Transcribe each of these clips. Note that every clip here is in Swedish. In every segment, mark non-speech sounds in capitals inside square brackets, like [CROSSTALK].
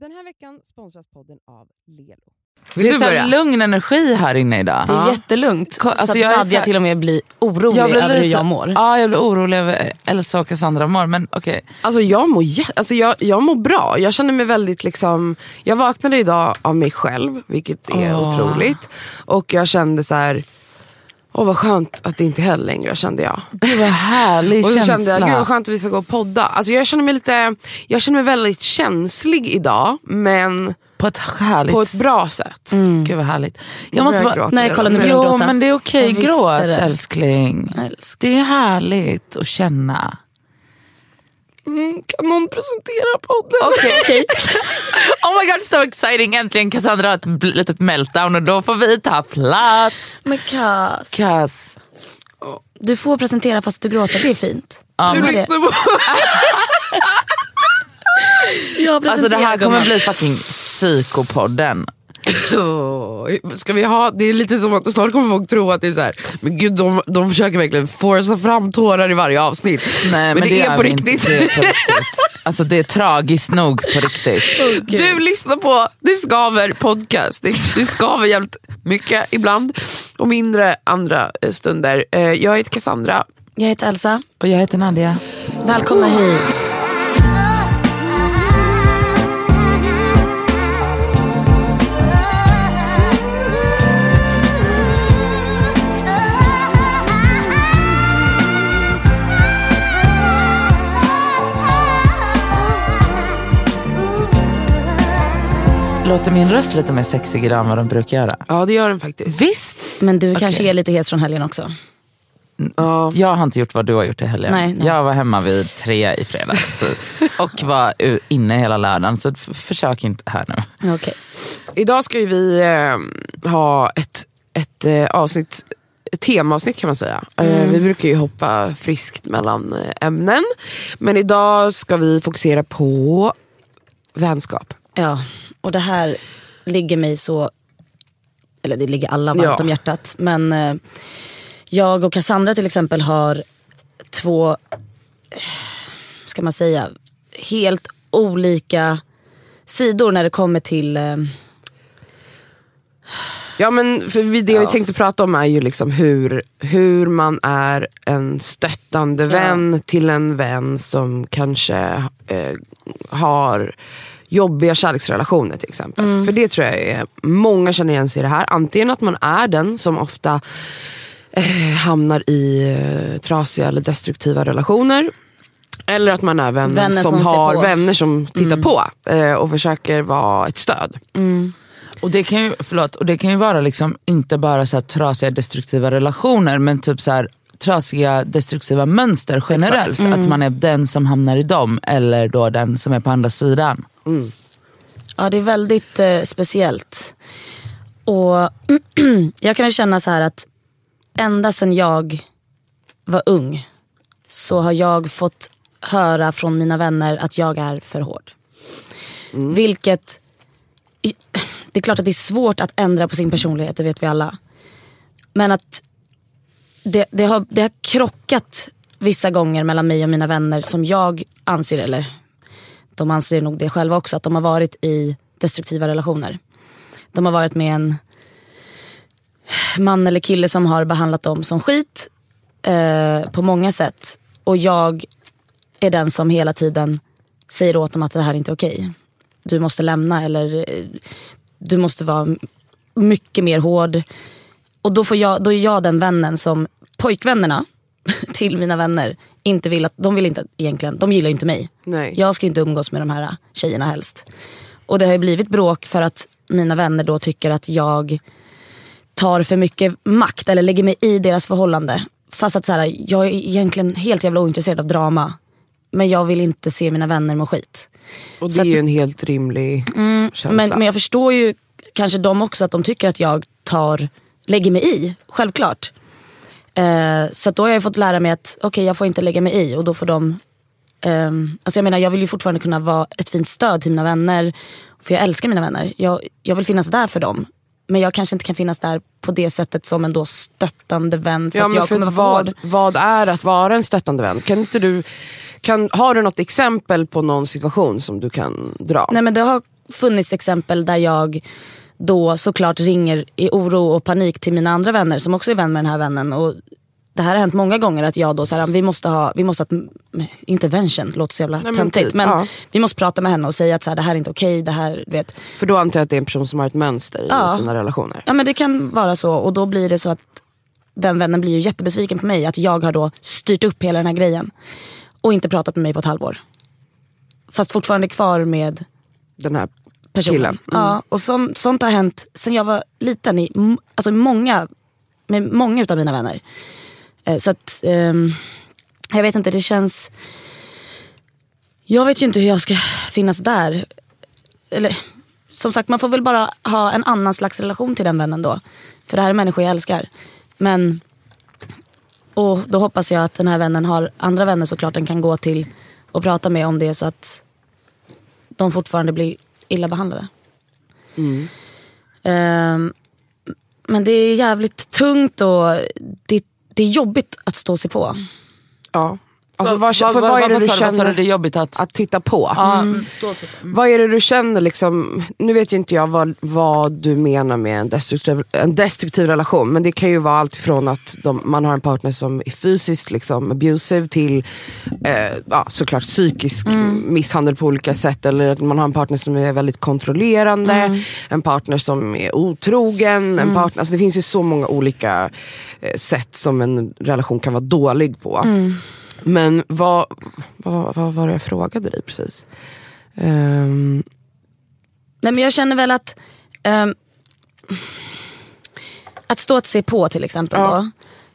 Den här veckan sponsras podden av Lelo. det är så lugn energi här inne idag. Det är Ja. jättelugnt. Ko- alltså så jag så Nadja här- till och med blir orolig Jag blir över hur lite- jag mår. Ja, jag blir orolig över Elsa och Cassandra mår. Men okej. Alltså jag mår, alltså jag, jag mår bra. Jag känner mig väldigt liksom... Jag vaknade idag av mig själv, vilket är Åh. otroligt. Och jag kände så här... Åh vad skönt att det inte helg längre kände jag. Gud vad härlig [LAUGHS] Och så känsla. kände jag, gud vad skönt att vi ska gå och podda. Alltså jag känner mig lite, jag känner mig väldigt känslig idag, men på ett härligt på ett bra sätt. Gud vad härligt. Nu Jag måste bara... Nej, kolla nu börjar jag Jo gråta. men det är okej, Jag visste gråt det. älskling. Älsk. Det är härligt att känna. Mm, kan någon presentera podden? Okej. [LAUGHS] oh my god so exciting, äntligen Cassandra har ett litet meltdown och då får vi ta plats. Men Cass, Cass. du får presentera fast du gråter, det är fint. Ja, Du lyssnar på... Jag Alltså det här kommer bli fucking psykopodden. Ska vi ha, det är lite som att snart kommer folk tro att det är så här, men gud de, de försöker verkligen forsa fram tårar i varje avsnitt. Nej, men, det, gör är på riktigt. Det är på riktigt. Alltså det är tragiskt nog på riktigt. Du lyssnar på Det skaver podcast. Det, det skaver jävligt mycket ibland och mindre andra eh, stunder. Eh, Jag heter Cassandra. Jag heter Elsa, Och jag heter Nadia. välkomna hit. Låter min röst lite mer sexig idag än vad den brukar göra? Ja det gör den faktiskt. Visst! Men du kanske Okej. är lite hes från helgen också. Ja. Jag har inte gjort vad du har gjort i helgen. Nej, nej. Jag var hemma vid tre i fredags [LAUGHS] och var inne hela lördagen. Så försök inte här nu. Okej. Idag ska ju vi eh, ha ett, ett eh, avsnitt ett temaavsnitt kan man säga. Eh, vi brukar ju hoppa friskt mellan eh, ämnen. Men idag ska vi fokusera på vänskap. Ja, och det här ligger mig så, eller det ligger alla varmt Ja. om hjärtat. Men eh, jag och Cassandra till exempel har två, ska man säga, helt olika sidor när det kommer till eh, Ja men för det vi tänkte prata om är ju liksom hur, hur man är en stöttande vän till en vän som kanske eh, har jobbiga kärleksrelationer till exempel. För det tror jag är, många känner igen sig i det här. Antingen att man är den som ofta eh, hamnar i eh, trasiga eller destruktiva relationer. Eller att man är vännen, Vännen som, som har vänner som tittar på eh, och försöker vara ett stöd. Och det kan ju, förlåt, och det kan ju vara liksom inte bara så här trasiga destruktiva relationer men typ så här trasiga destruktiva mönster generellt. Att man är den som hamnar i dem eller då den som är på andra sidan. Ja det är väldigt eh, speciellt. Och [CLEARS THROAT] jag kan känna så här att ända sedan jag var ung så har jag fått höra från mina vänner att jag är för hård. Vilket, [CLEARS THROAT] det är klart att det är svårt att ändra på sin personlighet, det vet vi alla. Men att det, det, har, det har krockat vissa gånger mellan mig och mina vänner som jag anser, eller de anser nog det själva också, att de har varit i destruktiva relationer. De har varit med en man eller kille som har behandlat dem som skit eh, på många sätt. Och jag är den som hela tiden säger åt dem att det här är inte okej. okej. Du måste lämna eller eh, du måste vara mycket mer hård. Och då, får jag, då är jag den vännen som pojkvännerna [LAUGHS] till mina vänner inte vill att, de vill inte egentligen, de gillar inte mig. Nej. Jag ska inte umgås med de här tjejerna helst. Och det har ju blivit bråk för att mina vänner då tycker att jag tar för mycket makt eller lägger mig i deras förhållande. Fast att så här, jag är egentligen helt jävla ointresserad av drama. Men jag vill inte se mina vänner må skit. Och det Så är att- ju en helt rimlig känsla. Men, men jag förstår ju kanske de också att de tycker att jag tar, lägger mig i. Självklart. Eh, så då har jag fått lära mig att okej jag får inte lägga mig i och då får de ehm, alltså jag menar jag vill ju fortfarande kunna vara ett fint stöd till mina vänner. För jag älskar mina vänner. Jag, jag vill finnas där för dem. Men jag kanske inte kan finnas där på det sättet som en då stöttande vän. För Ja, att jag för kommer vad, vad är att vara en stöttande vän? Kan inte du, kan, har du något exempel på någon situation som du kan dra? Nej men det har funnits exempel där jag då såklart ringer i oro och panik till mina andra vänner som också är vän med den här vännen. Och det här har hänt många gånger att jag då säger vi måste ha, vi måste ha ett intervention, låter så jävla men töntigt. typ, men ja. vi måste prata med henne och säga att så här, det här är inte okej. det här, vet. För då antar jag att det är en person som har ett mönster i Ja. sina relationer. Ja men det kan vara så och då blir det så att den vännen blir ju jättebesviken på mig att jag har då styrt upp hela den här grejen. Och inte pratat med mig på ett halvår. Fast fortfarande kvar med Den här personen. Mm. Ja, och sånt, sånt har hänt sen jag var liten i alltså många, med många utav mina vänner. Eh, Så att, ehm, jag vet inte, det känns... Jag vet ju inte hur jag ska finnas där. Eller, som sagt, man får väl bara ha en annan slags relation till den vännen då. För det här är människor jag älskar. Men, och då hoppas jag att den här vännen har andra vänner såklart den kan gå till och prata med om det så att de fortfarande blir illa behandlade. Ehm, men det är jävligt tungt och det, det är jobbigt att stå sig på. Ja. Alltså, Vad- vad, vad- vad är det du känner du? Det jobbigt att- att titta på? Sig på. Vad är det du känner, liksom, nu vet ju inte jag vad, vad du menar med en destruktiv, en destruktiv relation. Men det kan ju vara allt från att de, man har en partner som är fysiskt liksom, abusive till eh, ja, såklart psykisk misshandel på olika sätt. Eller att man har en partner som är väldigt kontrollerande, en partner som är otrogen. En partner, alltså det finns ju så många olika eh, sätt som en relation kan vara dålig på. Men vad, vad, vad var det jag frågade dig precis? Ehm, Nej, men jag känner väl att ehm, att stå att se på till exempel Ja.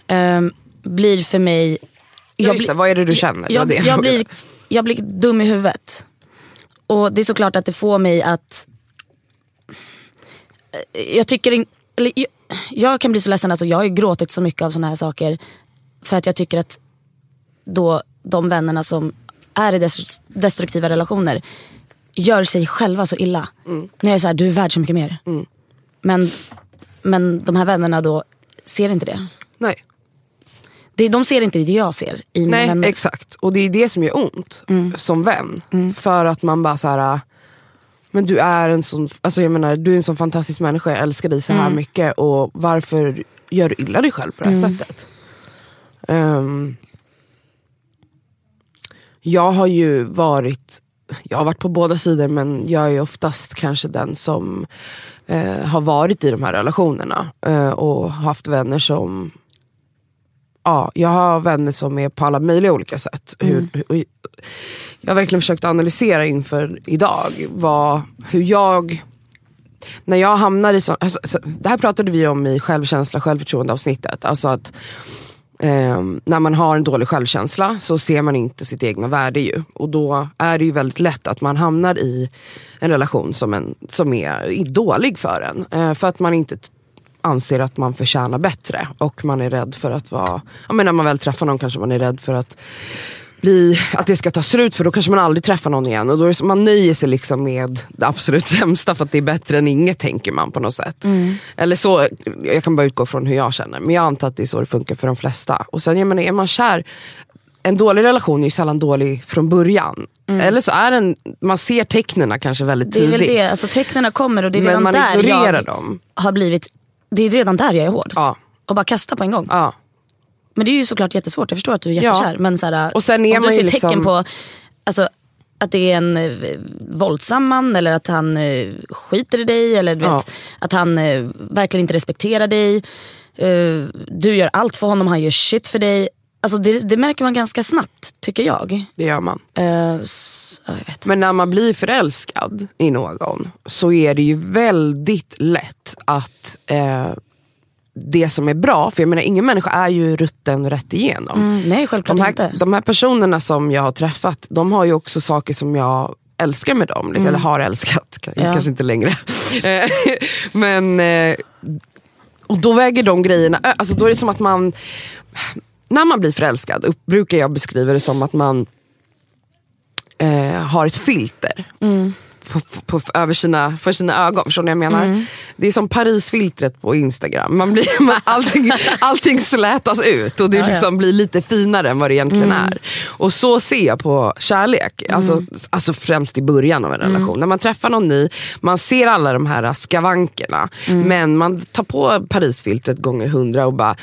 då, ehm, blir för mig... Ja, just det, vad är det du känner? Jag, det jag jag, blir, jag blir dum i huvudet. Och det är såklart att det får mig att... eh, Jag tycker eller, jag, jag kan bli så ledsen, alltså, jag har ju gråtit så mycket av såna här saker. För att jag tycker att då de vännerna som är i destru- destruktiva relationer gör sig själva så illa. Mm. När jag är såhär, du är värd så mycket mer. Men, men de här vännerna då ser inte det. Nej, det. De ser inte det jag ser i mina Nej vänner. exakt. Och det är det som gör ont Mm. som vän. För att man bara så här. Men du är en sån, alltså jag menar, du är en sån fantastisk människa, jag älskar dig så här Mm. mycket och varför gör du illa dig själv på det här Mm. sättet? Ehm, jag har ju varit, jag har varit på båda sidor men jag är oftast kanske den som eh, har varit i de här relationerna eh, och haft vänner som Ja, jag har vänner som är på alla möjliga olika sätt. Hur, hur, jag har verkligen försökt analysera inför idag vad, hur jag när jag hamnar i så, alltså, så, det här pratade vi om i självkänsla självförtroende avsnittet. Alltså att Eh, när man har en dålig självkänsla så ser man inte sitt egna värde ju. Och då är det ju väldigt lätt att man hamnar i en relation som, en, som är dålig för en. Eh, för att man inte anser att man förtjänar bättre. Och man är rädd för att vara, ja, men när man väl träffar någon kanske man är rädd för att bli, att det ska ta slut för då kanske man aldrig träffar någon igen. Och då är så- man nöjer sig liksom med det absolut [LAUGHS] sämsta för att det är bättre än inget tänker man på något sätt. Eller så, jag kan bara utgå från hur jag känner. Men jag antar att det är så det funkar för de flesta. Och sen jag menar, är man kär, en dålig relation är ju sällan dålig från början. Eller så är den, man ser tecknen kanske väldigt Det är tidigt. väl det, alltså tecknen kommer och det är Men redan man där ignorerar jag dem. har blivit, det är redan där jag är hård. Ja. Och bara kasta på en gång. Ja. Men det är ju såklart jättesvårt, jag förstår att du är jättekär. Men så här, Och sen är om man du ser liksom- tecken på alltså, att det är en eh, våldsam man eller att han eh, skiter i dig eller du Ja. vet, att han eh, verkligen inte respekterar dig. Eh, du gör allt för honom, han gör shit för dig. Alltså det, det märker man ganska snabbt tycker jag. Det gör man. Eh, s- ja, jag vet. Men när man blir förälskad i någon så är det ju väldigt lätt att eh, det som är bra, för jag menar ingen människa är ju rutten rätt igenom. Mm, nej självklart de, här, inte. de här personerna som jag har träffat, de har ju också saker som jag älskar med dem. Eller har älskat, Mm. Ja. kanske inte längre. [LAUGHS] Eh, Men, eh, och då väger de grejerna, alltså då är det som att man, när man blir förälskad brukar jag beskriva det som att man eh, har ett filter Mm. På, på, över sina, för sina ögon. Förstår ni vad jag menar? det är som Parisfiltret på Instagram. Man blir, man, [LAUGHS] allting, allting slätas ut och det Ja, ja. liksom blir lite finare än vad det egentligen Mm. är. Och så ser jag på kärlek. Alltså, alltså främst i början av en Mm. relation. När man träffar någon ny, man ser alla de här skavankerna. Mm. Men man tar på Parisfiltret gånger hundra och bara...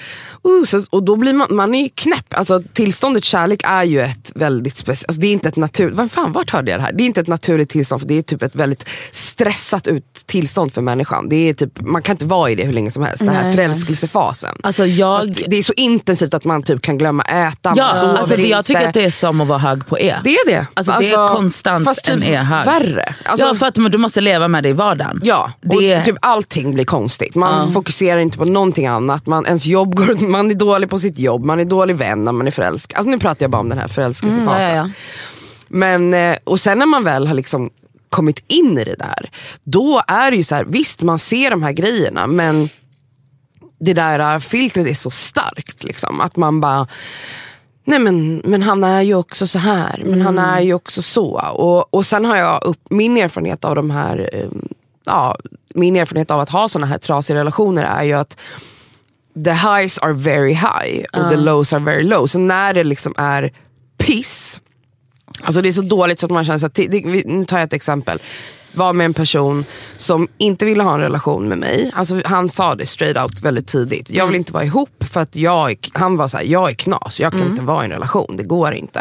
Uh, så, och då blir man, man är ju knäpp. Alltså, tillståndet kärlek är ju ett väldigt speciellt... Alltså, det är inte ett naturligt... Vart hörde jag det här? Det är inte ett naturligt tillstånd för det är typ ett väldigt stressat ut tillstånd för människan. Det är typ, man kan inte vara i det hur länge som helst. Den här Nej. förälskelsefasen. Alltså jag, Det är så intensivt att man typ kan glömma äta, ja, man sover alltså det, inte. jag tycker att det är som att vara hög på E. Det är det. Alltså, det är konstant fast typ en E-hög. värre. Alltså, ja för att du måste leva med det i vardagen. Ja, Det- och typ allting blir konstigt. Man Ja. fokuserar inte på någonting annat. Man, ens jobb går, man är dålig på sitt jobb, man är dålig vän när man är förälskad. Alltså nu pratar jag bara om den här förälskelsefasen. Mm, ja, ja, ja. Men, eh, och sen när man väl har liksom kommit in i det där, då är det ju så här, visst man ser de här grejerna men det där eh, filtret är så starkt. Liksom, att man bara, nej men, men han är ju också så här, men han är ju också så. Och, och sen har jag upp, min erfarenhet av de här, eh, ja, min erfarenhet av att ha såna här trasiga relationer är ju att the highs are very high och the lows are very low. Så när det liksom är piss, alltså det är så dåligt så att man känner att, nu tar jag ett exempel. Var med en person som inte ville ha en relation med mig. Alltså han sa det straight out väldigt tidigt. Jag vill inte vara ihop för att jag, han var så här, jag är knas, jag kan inte vara i en relation, det går inte.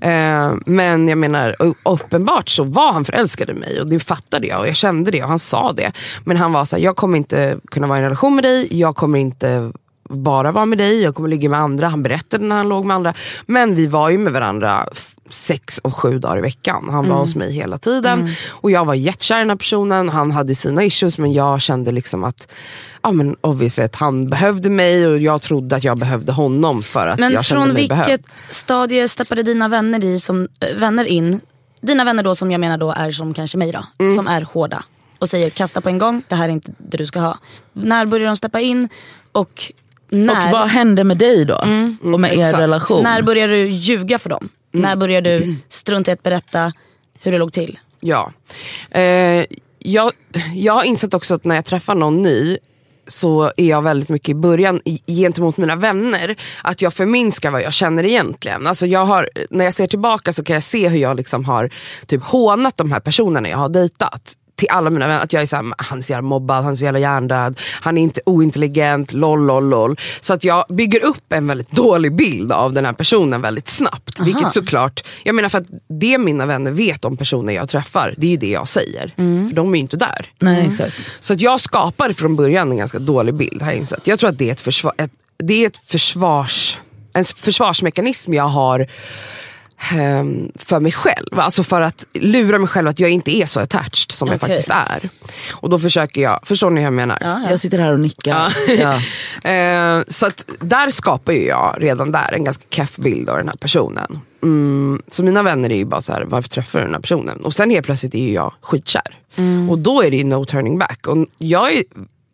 Eh, men jag menar, uppenbart så var han förälskad i mig och det fattade jag och jag kände det och han sa det. Men han var så här, jag kommer inte kunna vara i en relation med dig, jag kommer inte bara vara med dig, jag kommer ligga med andra. Han berättade när han låg med andra. Men vi var ju med varandra sex och sju dagar i veckan. Han var hos mig hela tiden. Och jag var jättekär i den här personen. Han hade sina issues men jag kände liksom att ja, men obviously att han behövde mig och jag trodde att jag behövde honom för att Men jag kände från mig vilket behövd. stadie steppade dina vänner, i som, äh, vänner in? Dina vänner då som jag menar då är som kanske mig då, Mm. som är hårda. Och säger kasta på en gång, det här är inte det du ska ha. När börjar de steppa in? Och när, Och vad hände med dig då? och med er exakt. relation? när börjar du ljuga för dem? Mm. När börjar du [CLEARS THROAT] strunta i att berätta hur det låg till? Ja. Eh, jag, jag har insett också att när jag träffar någon ny så är jag väldigt mycket i början gentemot mina vänner att jag förminskar vad jag känner egentligen. Alltså jag har, när jag ser tillbaka så kan jag se hur jag liksom har typ hånat de här personerna jag har dejtat. Till alla mina vänner, att jag är såhär, han är så jävla mobbad, han är så jävla hjärndöd, han är inte ointelligent, loll loll loll. Så att jag bygger upp en väldigt dålig bild av den här personen väldigt snabbt. Vilket såklart, jag menar för att det mina vänner vet om personer jag träffar, det är ju det jag säger. För de är ju inte där. Nej exakt. Så att jag skapade från början en ganska dålig bild har jag insett. Jag tror att det är ett, försvar, ett, det är ett försvars, en försvarsmekanism jag har för mig själv. Alltså för att lura mig själv att jag inte är så attached som jag Okej. faktiskt är. Och då försöker jag, förstår ni hur jag menar? Ja, ja. Jag sitter här och nickar. Ja. [LAUGHS] Eh, så att där skapar ju jag redan där en ganska keff bild av den här personen. Mm, så mina vänner är ju bara så här, varför träffar du den här personen? Och sen helt plötsligt är ju jag skitkär. Och då är det ju no turning back. Och jag, är,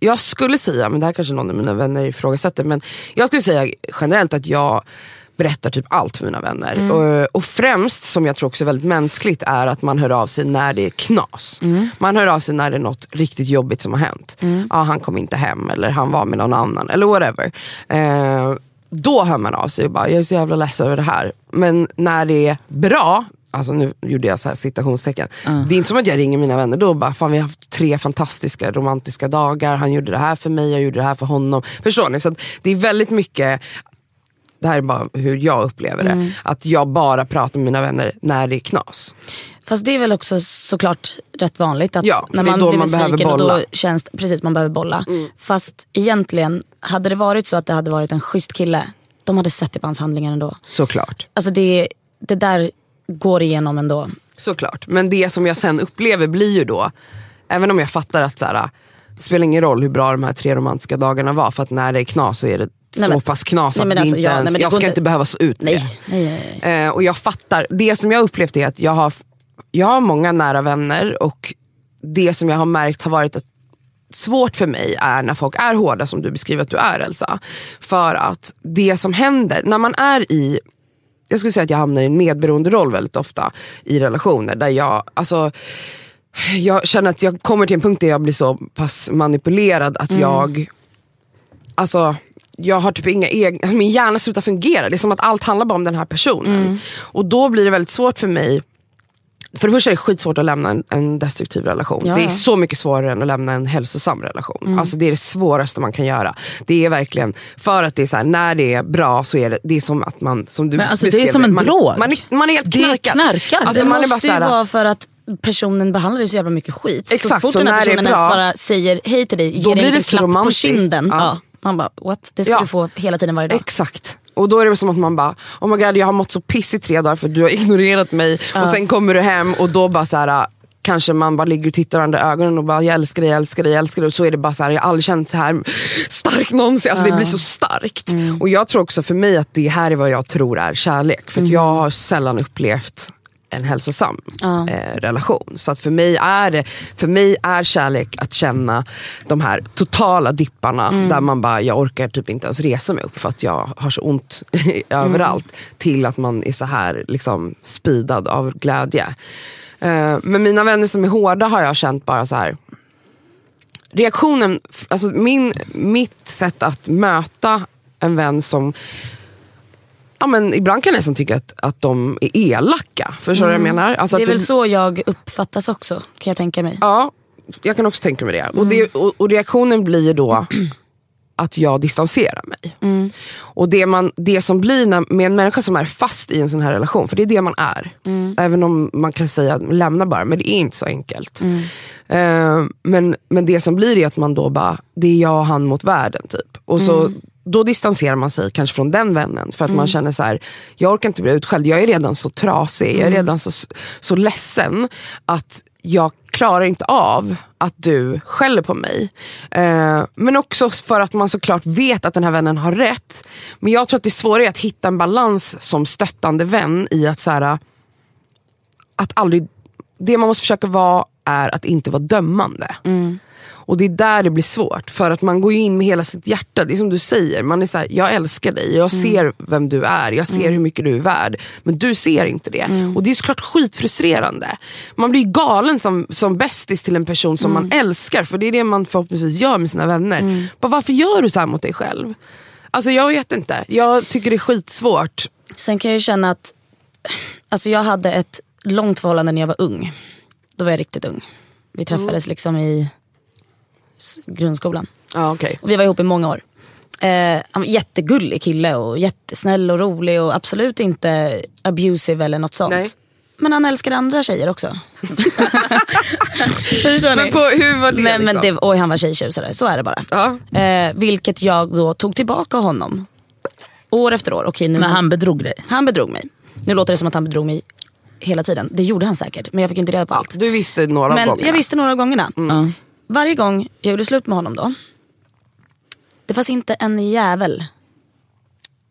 jag skulle säga, men det här kanske någon av mina vänner ifrågasätter, men jag skulle säga generellt att jag berättar typ allt för mina vänner. Och, och främst, som jag tror också är väldigt mänskligt, är att man hör av sig när det är knas. Man hör av sig när det är något riktigt jobbigt som har hänt. Ja, han kom inte hem eller han var med någon annan eller whatever. Eh, då hör man av sig och bara, jag är så jävla ledsen över det här. Men när det är bra, alltså nu gjorde jag så här citationstecken. Det är inte som att jag ringer mina vänner då och bara, fan vi har haft tre fantastiska romantiska dagar. Han gjorde det här för mig, jag gjorde det här för honom. Förstår ni? Så det är väldigt mycket det här är bara hur jag upplever det. Att jag bara pratar med mina vänner när det är knas. Fast det är väl också såklart rätt vanligt att Ja, när man blir man besviken och då. Mm. känns precis man behöver bolla. Fast egentligen, hade det varit så att det hade varit en schysst kille, de hade sett det på hans handlingar ändå. Såklart. Alltså det, det där går igenom ändå. Såklart. Men det som jag sen upplever blir ju då, även om jag fattar att så här, det spelar ingen roll hur bra de här tre romantiska dagarna var, för att när det är knas så är det Nej, så pass knas Nej, att det alltså, inte ja, ens, nej, det jag ska inte- inte behöva stå ut med det. Eh, och jag fattar, det som jag upplevt är att jag har, jag har många nära vänner och det som jag har märkt har varit att svårt för mig är när folk är hårda som du beskriver att du är Elsa. För att det som händer när man är i jag skulle säga att jag hamnar i en medberoende roll väldigt ofta i relationer där jag, alltså jag känner att jag kommer till en punkt där jag blir så pass manipulerad att jag, alltså jag har typ inga egna, min hjärna slutar fungera. Det är som att allt handlar bara om den här personen. Och då blir det väldigt svårt för mig för det första är det skitsvårt att lämna en, en destruktiv relation. Ja, det är så mycket svårare än att lämna en hälsosam relation. Alltså det är det svåraste man kan göra. Det är verkligen, för att det är så här, när det är bra så är det, det är som att man, som du Men alltså, det är som en man, drog. Man, är, man är helt Det är knarkad. knarkar. Alltså, det man är bara måste så ju här, vara för att personen behandlar dig så jävla mycket skit. Exakt, så fort så den här det personen ens bra, bara säger hej till dig, ger dig en det klapp på kinden. Ja. Ja. Man bara what? Det ska Ja. du få hela tiden varje dag. Exakt. Och då är det som att man bara, oh my god jag har mått så piss i tre dagar för du har [LAUGHS] ignorerat mig. Och sen kommer du hem och då bara så här. Kanske man bara ligger och tittar varandra i ögonen och bara jag älskar dig, jag älskar dig, jag älskar dig. Och så är det bara så här, jag har aldrig känt så här stark någonsin. Alltså det blir så starkt. Och jag tror också för mig att det här är vad jag tror är kärlek. För att jag har sällan upplevt en hälsosam eh, relation. Så att för mig, är det, för mig är kärlek att känna de här totala dipparna där man bara, jag orkar typ inte ens resa mig upp för att jag har så ont [LAUGHS] överallt. Till att man är så här liksom speedad av glädje. Eh, men mina vänner som är hårda har jag känt bara så här reaktionen, alltså min, mitt sätt att möta en vän som Ja, men ibland kan jag nästan tycka att, att de är elaka. Förstår du vad jag menar? Alltså det är väl så jag uppfattas också kan jag tänka mig. Ja, jag kan också tänka mig det. Och, det och, och reaktionen blir då [CLEARS THROAT] att jag distanserar mig. Och det, man, det som blir när, med en människa som är fast i en sån här relation, för det är det man är. Även om man kan säga lämna bara, men det är inte så enkelt. Eh, men, men det som blir är att man då bara, det är jag och han mot världen. typ. Och så, Då distanserar man sig kanske från den vännen för att man känner så här, jag orkar inte bli utskälld, jag är redan så trasig, jag är redan så, så ledsen att jag klarar inte av att du skäller på mig. Eh, men också för att man såklart vet att den här vännen har rätt. Men jag tror att det svåra är att hitta en balans som stöttande vän i att så här, att aldrig, det man måste försöka vara är att inte vara dömande. Och det är där det blir svårt, för att man går in med hela sitt hjärta. Det är som du säger, man är så här, jag älskar dig, jag ser vem du är, jag ser hur mycket du är värd. Men du ser inte det. Och det är såklart skitfrustrerande. Man blir galen som, som bästis till en person som man älskar, för det är det man förhoppningsvis gör med sina vänner. Bara, varför gör du så här mot dig själv? Alltså jag vet inte, jag tycker det är skitsvårt. Sen kan jag känna att alltså jag hade ett långt förhållande när jag var ung. Då var jag riktigt ung. Vi träffades liksom i grundskolan. Ja, okay. Och vi var ihop i många år. Eh, han var jättegullig kille och jättesnäll och rolig och absolut inte abusive eller något sånt. Nej. Men han älskade andra tjejer också. [LAUGHS] Förstår Men ni? på, hur var det? men, men liksom? det, oj han var tjejtjusare, så är det bara. Ja. Eh, vilket jag då tog tillbaka honom. År efter år. Okej, nu Men han bedrog dig. han bedrog mig. Nu låter det som att han bedrog mig hela tiden. Det gjorde han säkert, men jag fick inte reda på allt. Du visste några Men gånger? jag visste några av gångerna. Ja. Varje gång jag gjorde slut med honom då. Det fanns inte en jävel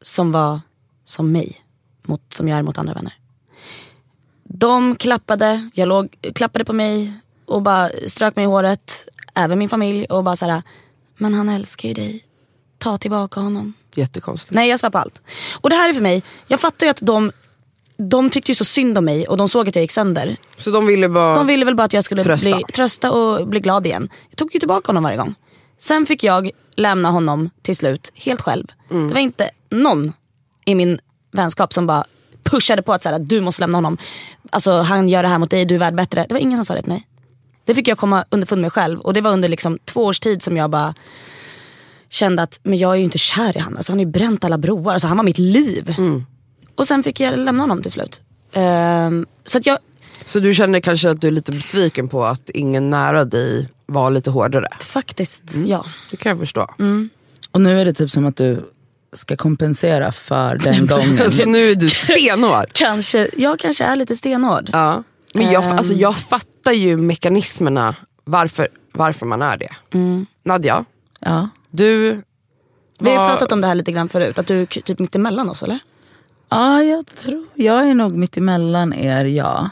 som var som mig. Mot, som jag är mot andra vänner. De klappade, jag låg, klappade på mig och bara strök mig i håret. Även min familj och bara såhär, men han älskar ju dig. Ta tillbaka honom. Jättekonstigt. Nej jag svär på allt. Och det här är för mig, jag fattar ju att de, de tyckte ju så synd om mig och de såg att jag gick sönder. Så de ville bara... De ville väl bara att jag skulle Trösta. Bli, trösta och bli glad igen. Jag tog ju tillbaka honom varje gång. Sen fick jag lämna honom till slut helt själv. Mm. Det var inte någon i min vänskap som bara pushade på att så här, du måste lämna honom. Alltså han gör det här mot dig, du är värd bättre. Det var ingen som sa det till mig. Det fick jag komma underfund med själv. Och det var under liksom två års tid som jag bara kände att men jag är ju inte kär i honom. Alltså, han har ju bränt alla broar. Alltså, han var mitt liv. Mm. Och sen fick jag lämna honom till slut. Ehm, så att jag, Så du känner kanske att du är lite besviken på att ingen nära dig var lite hårdare? faktiskt, Mm. ja. Det kan jag förstå. Och nu är det typ som att du ska kompensera för den gången. [LAUGHS] Så, nu är du stenhård. [LAUGHS] Kanske, jag kanske är lite stenhård. ja. Men jag, Ehm. alltså, jag fattar ju mekanismerna varför, varför man är det. Nadja, Ja. du... Vi har var- pratat om det här lite grann förut, att du är typ mitt emellan oss eller? Ja, jag tror jag är nog mitt emellan er, ja.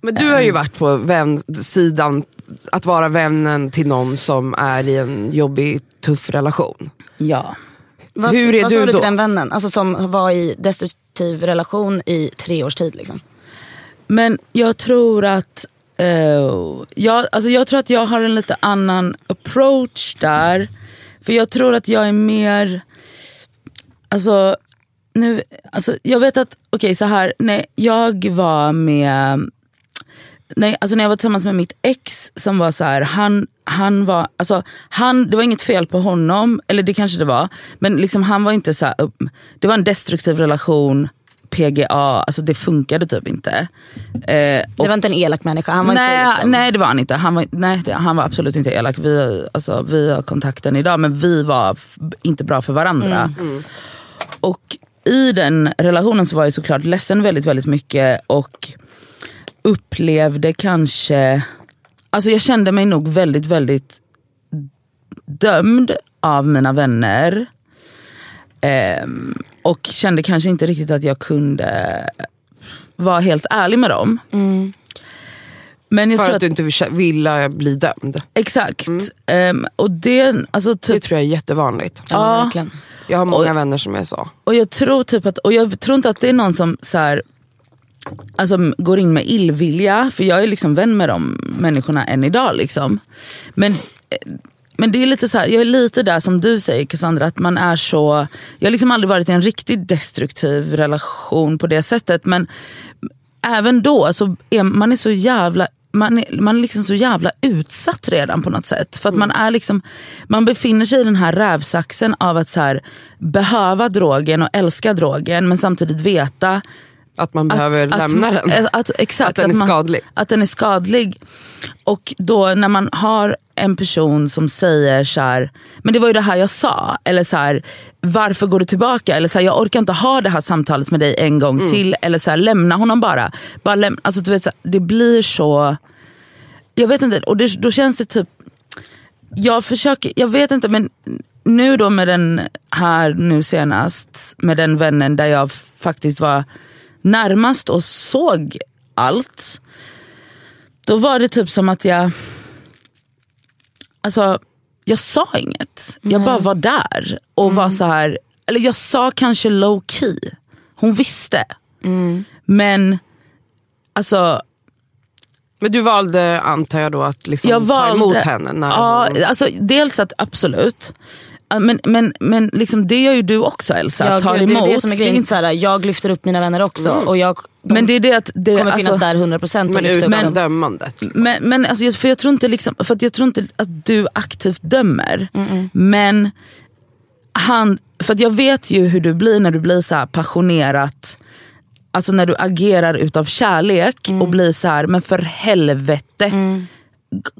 Men du har ju varit på vän, sidan, att vara vännen till någon som är i en jobbig, tuff relation. Ja. Vad, Hur är vad du sa du då? till den vännen? Alltså som var i destruktiv relation i tre års tid liksom. Men jag tror att Eh, jag, alltså jag tror att jag har en lite annan approach där. För jag tror att jag är mer, alltså, nu, alltså jag vet att, okej okay, så här, när jag var med Nej, alltså när jag var tillsammans med mitt ex som var så här, han, han var, alltså, han, det var inget fel på honom, eller det kanske det var, men liksom han var inte så här, det var en destruktiv relation, PGA, alltså det funkade typ inte. Eh, det var inte en elak människa? Han var nej, inte liksom... nej det var han inte. Han var, nej, han var absolut inte elak. Vi, alltså, vi har kontakten idag men vi var inte bra för varandra. Mm. Mm. Och i den relationen så var jag såklart ledsen väldigt väldigt mycket och upplevde kanske, alltså jag kände mig nog väldigt väldigt dömd av mina vänner. Um, och kände kanske inte riktigt att jag kunde vara helt ärlig med dem. Mm. Men jag För tror att, att du inte ville bli dömd? Exakt. Mm. Um, och det, alltså, typ, det tror jag är jättevanligt. Ja, verkligen. Jag har många och, vänner som är så. Och jag tror typ att, och jag tror inte att det är någon som så här, alltså, går in med illvilja, för jag är liksom vän med de människorna än idag. Liksom. Men men det är lite så här, jag är lite där som du säger Cassandra, att man är så... Jag har liksom aldrig varit i en riktigt destruktiv relation på det sättet. Men även då så är man är så jävla man är, man är liksom så jävla utsatt redan på något sätt. För att man, är liksom, man befinner sig i den här rävsaxen av att så här, behöva drogen och älska drogen men samtidigt veta att man behöver att, lämna att, den? Att, exakt, att den är man, skadlig? Att den är skadlig. Och då när man har en person som säger så här, men det var ju det här jag sa. Eller så här, varför går du tillbaka? Eller så här, jag orkar inte ha det här samtalet med dig en gång mm. till. Eller så här, lämna honom bara. bara läm alltså, du vet, så det blir så... Jag vet inte, och det, då känns det typ... Jag försöker, jag vet inte men nu då med den här nu senast, med den vännen där jag faktiskt var närmast och såg allt. Då var det typ som att jag... Alltså, jag sa inget. Jag bara var där och mm. var så här, eller jag sa kanske low key. Hon visste. Mm. Men alltså men du valde antar jag då att liksom jag valde, ta emot henne? När ja, hon... alltså, dels att absolut. Men, men, men liksom, det gör ju du också Elsa, ja, tar gud, emot. Det är det som är grejen, såhär, jag lyfter upp mina vänner också. Mm. Och jag, de men det är det att det, kommer alltså, finnas där 100% Men utan dömandet. Liksom. Men, men alltså, för jag tror inte, liksom, för att jag tror inte att du aktivt dömer. Mm. Men han, för att jag vet ju hur du blir när du blir så passionerat Alltså när du agerar utav kärlek mm. och blir så här, men för helvete. Mm.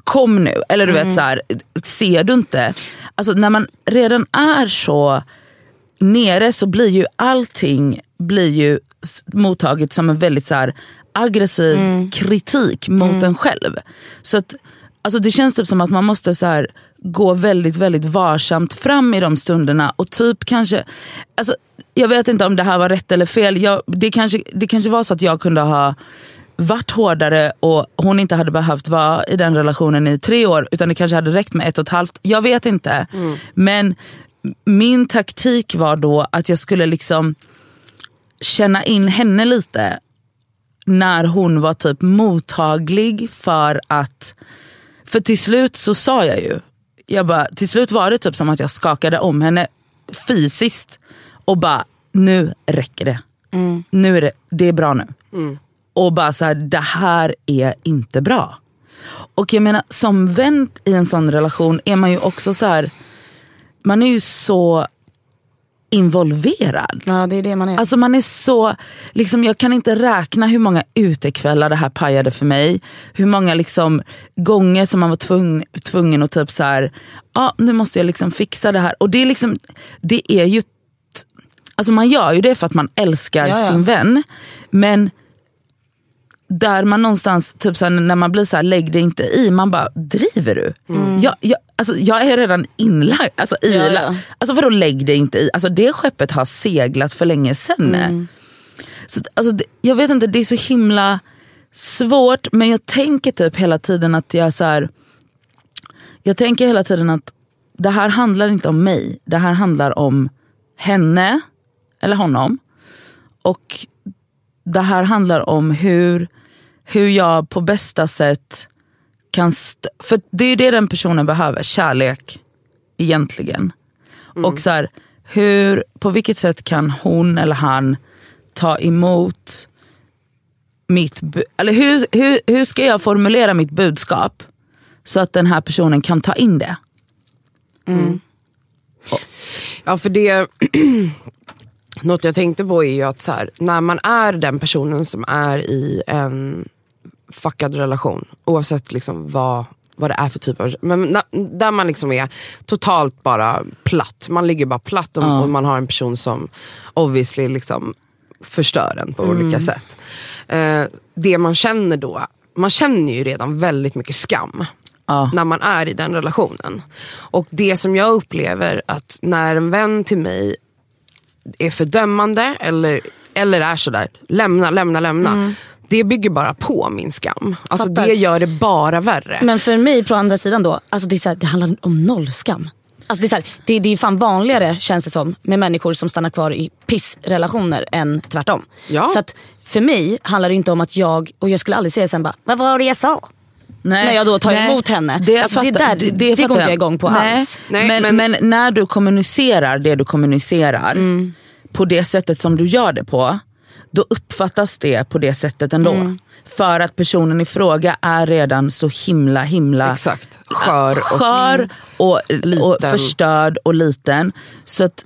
Kom nu. Eller du vet mm. så här, ser du inte? Alltså när man redan är så nere så blir ju allting blir ju mottaget som en väldigt så här, aggressiv mm. kritik mot mm. en själv. Så att, alltså det känns typ som att man måste så här, gå väldigt väldigt varsamt fram i de stunderna och typ kanske, alltså, jag vet inte om det här var rätt eller fel. Jag, det, kanske, det kanske var så att jag kunde ha varit hårdare och hon inte hade behövt vara i den relationen i tre år utan det kanske hade räckt med ett och ett halvt. Jag vet inte. Mm. Men min taktik var då att jag skulle liksom känna in henne lite när hon var typ mottaglig för att... För till slut så sa jag ju, jag bara, till slut var det typ som att jag skakade om henne fysiskt och bara, nu räcker det. Mm. Nu är det, det är bra nu. Mm. Och bara så här, det här är inte bra. Och jag menar som vän i en sån relation är man ju också så här, man är ju så involverad. Ja det är det man är. Alltså man är så, liksom, jag kan inte räkna hur många utekvällar det här pajade för mig. Hur många liksom, gånger som man var tvungen, tvungen att typ så här, ah, nu måste jag liksom fixa det här. Och det är, liksom, det är ju, alltså man gör ju det för att man älskar ja, ja. sin vän. Men där man någonstans, typ såhär, när man blir såhär, lägg dig inte i. Man bara, driver du? Mm. Jag, jag, alltså, jag är redan inlagd. Alltså, i, ja, ja. alltså vadå lägg dig inte i? Alltså, det skeppet har seglat för länge sedan. Mm. Så, alltså, det, jag vet inte, det är så himla svårt. Men jag tänker typ hela tiden att jag så här, Jag tänker hela tiden att det här handlar inte om mig. Det här handlar om henne, eller honom. Och det här handlar om hur, hur jag på bästa sätt kan... För det är det den personen behöver, kärlek egentligen. Och så här, hur, på vilket sätt kan hon eller han ta emot mitt... Eller hur, hur, hur ska jag formulera mitt budskap så att den här personen kan ta in det? Ja för det, [CLEARS THROAT] något jag tänkte på är ju att så här, när man är den personen som är i en fuckad relation, oavsett liksom vad, vad det är för typ av, men där man liksom är totalt bara platt, man ligger bara platt och, Ja. och man har en person som obviously liksom förstör en på olika sätt. Eh, det man känner då, man känner ju redan väldigt mycket skam Ja. när man är i den relationen. Och det som jag upplever att när en vän till mig är fördömande eller, eller är sådär, lämna, lämna, lämna. Det bygger bara på min skam. Alltså Fattar. det gör det bara värre. Men för mig på andra sidan då, alltså det, är så här, det handlar om noll skam. Alltså det, är så här, det, det är fan vanligare känns det som med människor som stannar kvar i pissrelationer än tvärtom. Ja. Så att för mig handlar det inte om att jag, och jag skulle aldrig säga sen bara, vad var det jag sa? Nej, När jag då tar nej, emot henne. Det, Alltså, det fattar- där- det fattar går inte jag igång på nej, alls. Nej, men, men- men... när du kommunicerar det du kommunicerar Mm. på det sättet som du gör det på, då uppfattas det på det sättet ändå. Mm. För att personen i fråga är redan så himla himla Exakt. Skör. Och, skör och, och Liten. förstörd och liten. Så att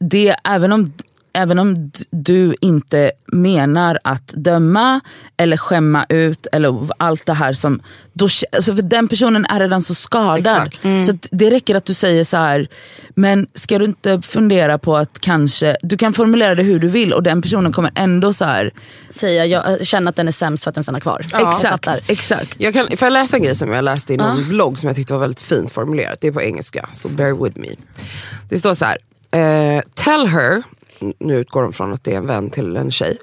det, även om, även om du inte menar att döma eller skämma ut eller allt det här som... Då, alltså för den personen är redan så skadad. Exakt. Så det räcker att du säger så här, men ska du inte fundera på att kanske... Du kan formulera det hur du vill och den personen kommer ändå så här... Säga, jag känner att den är sämst för att den stannar kvar. Jag exakt, fattar. exakt. jag kan, får jag läsa en grej som jag läste i någon blogg som jag tyckte var väldigt fint formulerat. Det är på engelska, så bear with me. Det står så här. eh, tell her, nu utgår de från att det är en vän till en tjej,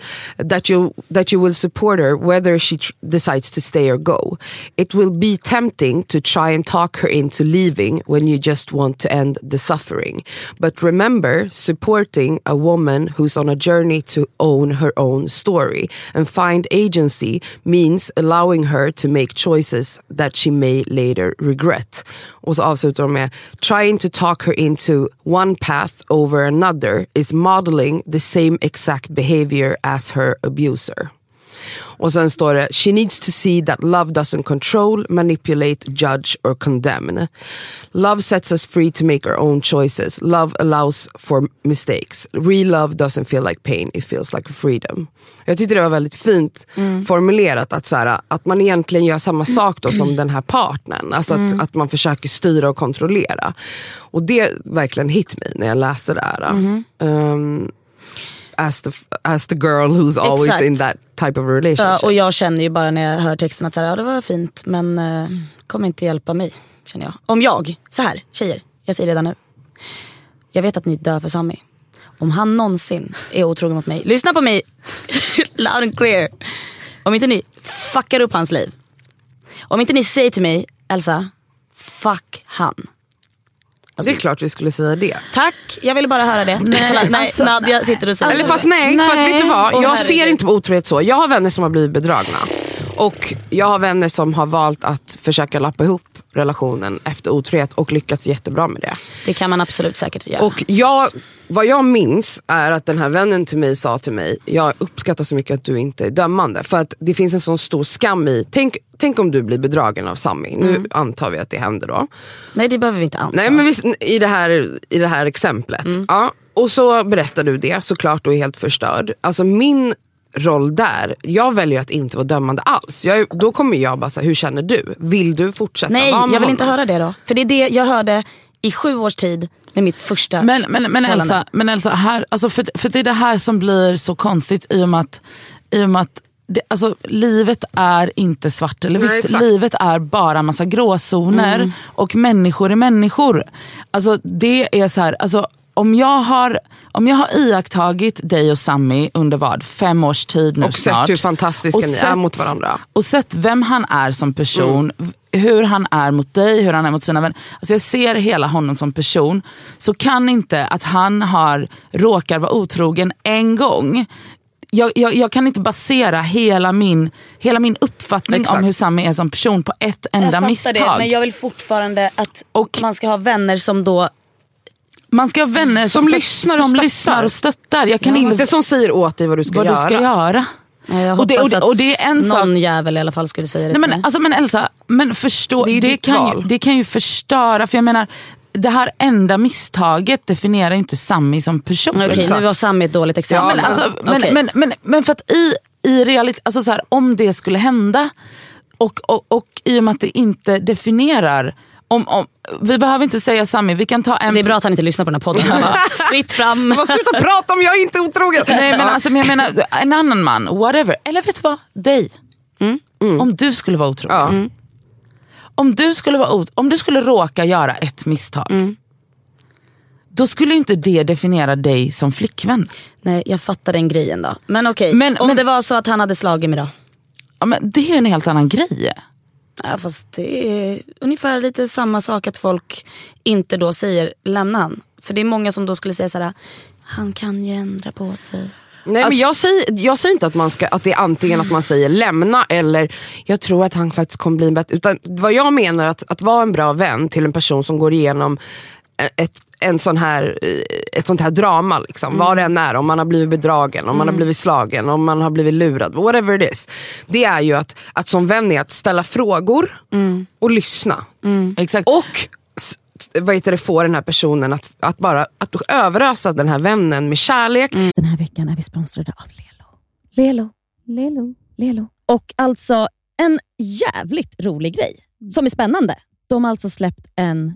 that you, that you will support her whether she decides to stay or go. It will be tempting to try and talk her into leaving when you just want to end the suffering. But remember, supporting a woman who's on a journey to own her own story and find agency means allowing her to make choices that she may later regret. Och så avslutar de med trying to talk her into one path over another is modeling the same exact behavior as her abuser. Och sen står det, she needs to see that love doesn't control, manipulate, judge or condemn. Love sets us free to make our own choices. Love allows for mistakes. Real love doesn't feel like pain, it feels like freedom. Jag tyckte det var väldigt fint formulerat att, så här, att man egentligen gör samma sak då som den här partnern. Alltså att, att man försöker styra och kontrollera. Och det verkligen hit mig när jag läste det här. Um, as, the, as the girl who's always Exakt. in that type of Ja, relationship. och jag känner ju bara när jag hör texten att så här, ja, det var fint men eh, kommer inte hjälpa mig. Känner jag. Om jag, så här tjejer, jag säger redan nu. Jag vet att ni dör för Sammy. Om han någonsin är otrogen mot mig, lyssna på mig [LAUGHS] loud and clear. Om inte ni fuckar upp hans liv. Om inte ni säger till mig, Elsa, fuck han. Det är klart vi skulle säga det. Tack, jag ville bara höra det. Nej, nej alltså- Nadja sitter och säger Eller det. fast nej, för att Nej. vet du vad? Jag ser inte på otrohet så. Jag har vänner som har blivit bedragna. Och jag har vänner som har valt att försöka lappa ihop relationen efter otrohet och lyckats jättebra med det. Det kan man absolut säkert göra. Och jag, vad jag minns är att den här vännen till mig sa till mig, jag uppskattar så mycket att du inte är dömande. För att det finns en sån stor skam i, tänk, tänk om du blir bedragen av Sami. Nu antar vi att det händer då. nej det behöver vi inte anta. Nej men visst, i, det här, i det här exemplet. Ja, och så berättar du det såklart och är helt förstörd. Alltså min roll där, jag väljer att inte vara dömande alls. Jag, då kommer jag bara säga, hur känner du? Vill du fortsätta Nej, vara med jag vill inte honom? höra det då. För det är det jag hörde i sju års tid med mitt första Men, men, men. Elsa, men Elsa här, alltså för, för det är det här som blir så konstigt i och med att, i och med att det, alltså, livet är inte svart eller vitt. Nej, livet är bara massa gråzoner Mm. och människor är människor. Alltså, det är så här, alltså, om jag, har, om jag har iakttagit dig och Sammy under vad, fem års tid nu Och sett snart. hur fantastiska ni är mot varandra. Och sett vem han är som person, Mm. hur han är mot dig, hur han är mot sina vänner. Alltså jag ser hela honom som person. Så kan inte att han har råkar vara otrogen en gång jag, jag, jag kan inte basera hela min, hela min uppfattning Exakt. om hur Sami är som person på ett enda jag fattar misstag. det men jag vill fortfarande att Och- man ska ha vänner som då Man ska ha vänner som, Som lyssnar och som lyssnar och stöttar. Jag kan Inte inte som säger åt dig vad du ska vad göra. du ska göra. Ja, Jag Och det- och det- och det är en sak- någon jävel i alla fall skulle säga det Nej, till men, mig. alltså, men Elsa, men förstå, Det är ju det, kan ju, det kan ju förstöra. För jag menar, det här enda misstaget definierar inte Sami som person. Okej, exakt. nu var Sami ett dåligt exempel. men, alltså, men, Okej. men, men, men för att i, i realitet, alltså så här, om det skulle hända och, och, och i och med att det inte definierar om, om, vi behöver inte säga Sami, vi kan ta en... det är bra att han inte lyssnar på den här podden. Han bara, Fritt fram. Vad sluta prata om jag är inte otrogen! Nej men, alltså, men jag menar en annan man, whatever. Eller vet du vad? Dig. Om du skulle vara otrogen. Ja. Om, du skulle vara ot- om du skulle råka göra ett misstag. Då skulle inte det definiera dig som flickvän. Nej jag fattar den grejen då. Men okej, Men- om men- det var så att han hade slagit mig då? Ja, men det är en helt annan grej. Ja, fast det är ungefär lite samma sak att folk inte då säger lämna han. För det är många som då skulle säga såhär, han kan ju ändra på sig. Nej, Alltså- men jag, säger, jag säger inte att, man ska, att det är antingen att man säger lämna eller jag tror att han faktiskt kommer bli bättre. Utan vad jag menar att, att vara en bra vän till en person som går igenom ett, en sån här, eh, ett sånt här drama. Liksom. Vad det än är, om man har blivit bedragen, om man har blivit slagen, om man har blivit lurad. Whatever it is. Det är ju att, att som vän är att ställa frågor och lyssna. Exakt. Och vad heter det, få den här personen att, att bara att överösa den här vännen med kärlek. Den här veckan är vi sponsrade av Lelo. Lelo. Lelo. Lelo. Och alltså en jävligt rolig grej som är spännande. De har alltså släppt en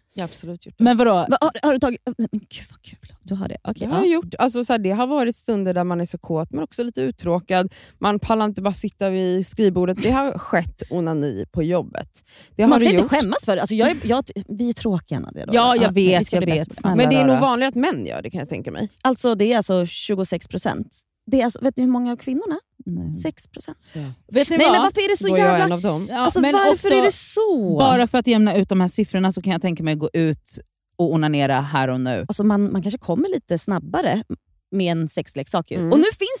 Jag har absolut gjort det. Men vadå? Va, har, har du tagit... Men gud vad kul. Du har det? Okej. Det har jag gjort. Alltså, så här, det har varit stunder där man är så kåt men också lite uttråkad. Man pallar inte bara sitta vid skrivbordet. Det har skett onani på jobbet. Det Man ska inte gjort. skämmas för det. Alltså, jag jag, vi är tråkiga Nadia. Ja, jag men vi vet, jag vet. Snälla Men det är nog vanligare att män gör det kan jag tänka mig. Alltså det är alltså 26 procent. Det är alltså, vet ni hur många av kvinnorna? Nej. 6 procent. Vet ni Nej vad? men varför är det så är jag jävla... en av dem. Ja, Alltså, men varför också, är det så? Bara för att jämna ut de här siffrorna så kan jag tänka mig att gå ut och onanera här och nu. Alltså man, man kanske kommer lite snabbare med en sexleksak. Ju. Mm. Och nu finns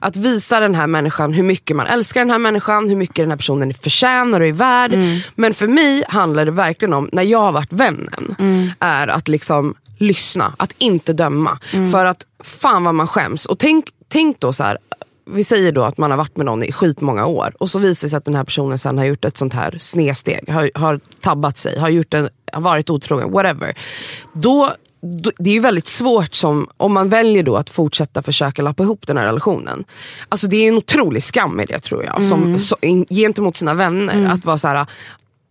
Att visa den här människan hur mycket man älskar den här människan, hur mycket den här personen förtjänar och är värd. Men för mig handlar det verkligen om, när jag har varit vännen, är att liksom lyssna, att inte döma. För att fan vad man skäms. Och tänk, tänk då så här. Vi säger då att man har varit med någon i skitmånga år och så visar det sig att den här personen sen har gjort ett sånt här snedsteg, har, har tabbat sig, har, gjort en, har varit otrogen, whatever. Då, det är ju väldigt svårt som, om man väljer då att fortsätta försöka lappa ihop den här relationen. Alltså det är en otrolig skam i det tror jag, som, så, in, gentemot sina vänner. Att vara så här.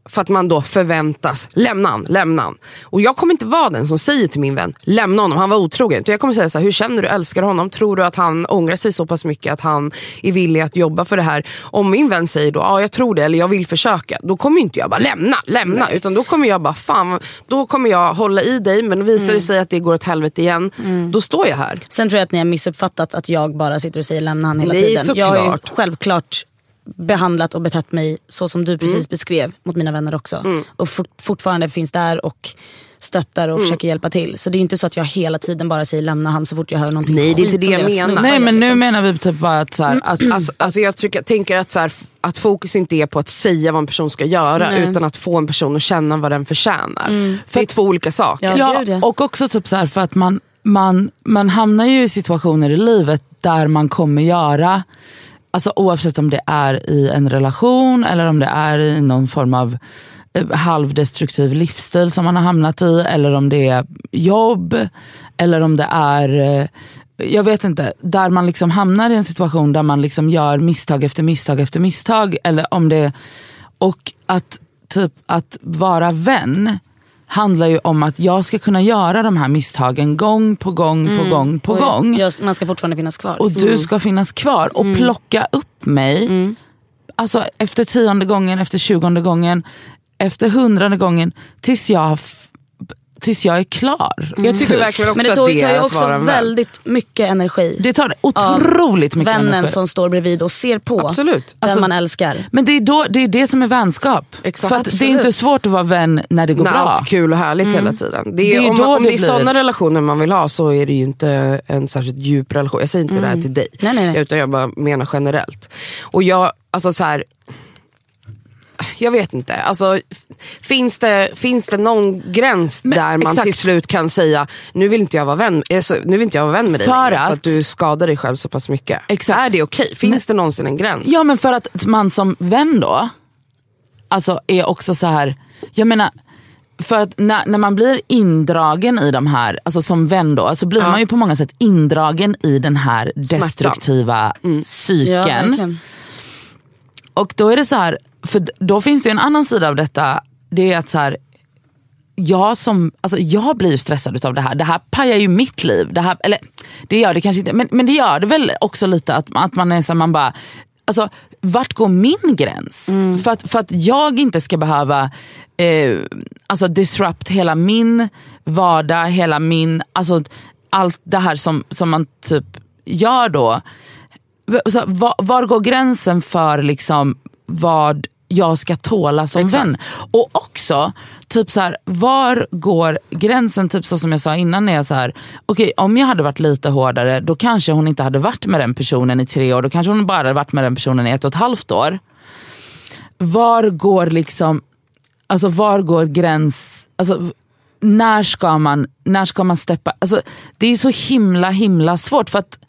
För att man då förväntas, lämna han, lämna han. Och jag kommer inte vara den som säger till min vän, lämna honom, han var otrogen. Jag kommer säga så här, hur känner du, älskar honom? Tror du att han ångrar sig så pass mycket att han är villig att jobba för det här? Om min vän säger då, ja jag tror det, eller jag vill försöka. Då kommer inte jag bara lämna, lämna. Utan då kommer jag bara, fan, då kommer jag hålla i dig. Men visar det sig att det går åt helvete igen, då står jag här. Sen tror jag att ni har missuppfattat att jag bara sitter och säger lämna han hela Nej, tiden. Jag har ju såklart. självklart behandlat och betett mig så som du precis Mm. beskrev mot mina vänner också. Och fort- fortfarande finns där och stöttar och försöker hjälpa till. Så det är inte så att jag hela tiden bara säger lämna han så fort jag hör någonting Nej, det är inte det jag deras menar. snubbar Nej men nu liksom. menar vi typ bara att, så här, att Alltså, alltså jag tycker, tänker att, så här, att fokus inte är på att säga vad en person ska göra Nej. utan att få en person att känna vad den förtjänar. För det är två olika saker. Ja, ja. och också typ så här, för att man, man, man hamnar ju i situationer i livet där man kommer göra, alltså oavsett om det är i en relation eller om det är i någon form av eh, halvdestruktiv livsstil som man har hamnat i eller om det är jobb eller om det är eh, jag vet inte, där man liksom hamnar i en situation där man liksom gör misstag efter misstag efter misstag. Eller om det, och att, typ, att vara vän handlar ju om att jag ska kunna göra de här misstagen gång på gång på gång på Mm. Och gång. jag, man ska fortfarande finnas kvar. Och liksom. du ska finnas kvar och plocka upp mig. Alltså efter tionde gången, efter tjugonde gången, efter hundrade gången tills jag, f- tills jag är klar. Jag tycker verkligen också Men det att tar, det är att också vara en vän. väldigt mycket energi. Det tar otroligt mycket Vännen energi. som står bredvid och ser på Absolut. den Alltså, man älskar. Men det är, då, det är det som är vänskap. Exakt. För att det är Absolut. inte svårt att vara vän när det går När bra. allt kul och härligt hela tiden. Det är, Det är om, då om det det är sådana relationer man vill ha så är det ju inte en särskilt djup relation. Jag säger inte det här till dig. Nej, nej, nej. Utan jag bara menar generellt. Och jag, alltså så här. Jag vet inte. Alltså, finns, det, finns det någon gräns där man exakt. till slut kan säga nu vill inte jag vara vän, eh, så, nu vill inte jag vara vän med dig För längre, för att- att du skadar dig själv så pass mycket. Exakt. Är det okej? Finns det någonsin en gräns? Ja men för att man som vän då, alltså är också så här, jag menar, för att när, när man blir indragen i de här, alltså som vän då, så blir Ja. man ju på många sätt indragen i den här destruktiva Ja, psyken. verkligen. Och då är det så här, för då finns det en annan sida av detta. Det är att så här, jag, som, alltså jag blir stressad av det här. Det här pajar ju mitt liv. Det här, eller det gör det kanske inte, men, men det gör det väl också lite att, att man är så här, man bara, alltså vart går min gräns? För, att, för att jag inte ska behöva eh, alltså disrupt hela min vardag, hela min, alltså allt det här som, som man typ gör då. Så, var, var går gränsen för liksom vad jag ska tåla som Exakt. vän? Och också, typ så här, var går gränsen, typ så som jag sa innan, när jag så här, okej om jag hade varit lite hårdare då kanske hon inte hade varit med den personen i tre år, då kanske hon bara hade varit med den personen i ett och ett halvt år. Var går liksom, alltså var går gräns, alltså när ska man, när ska man steppa, alltså det är så himla himla svårt för att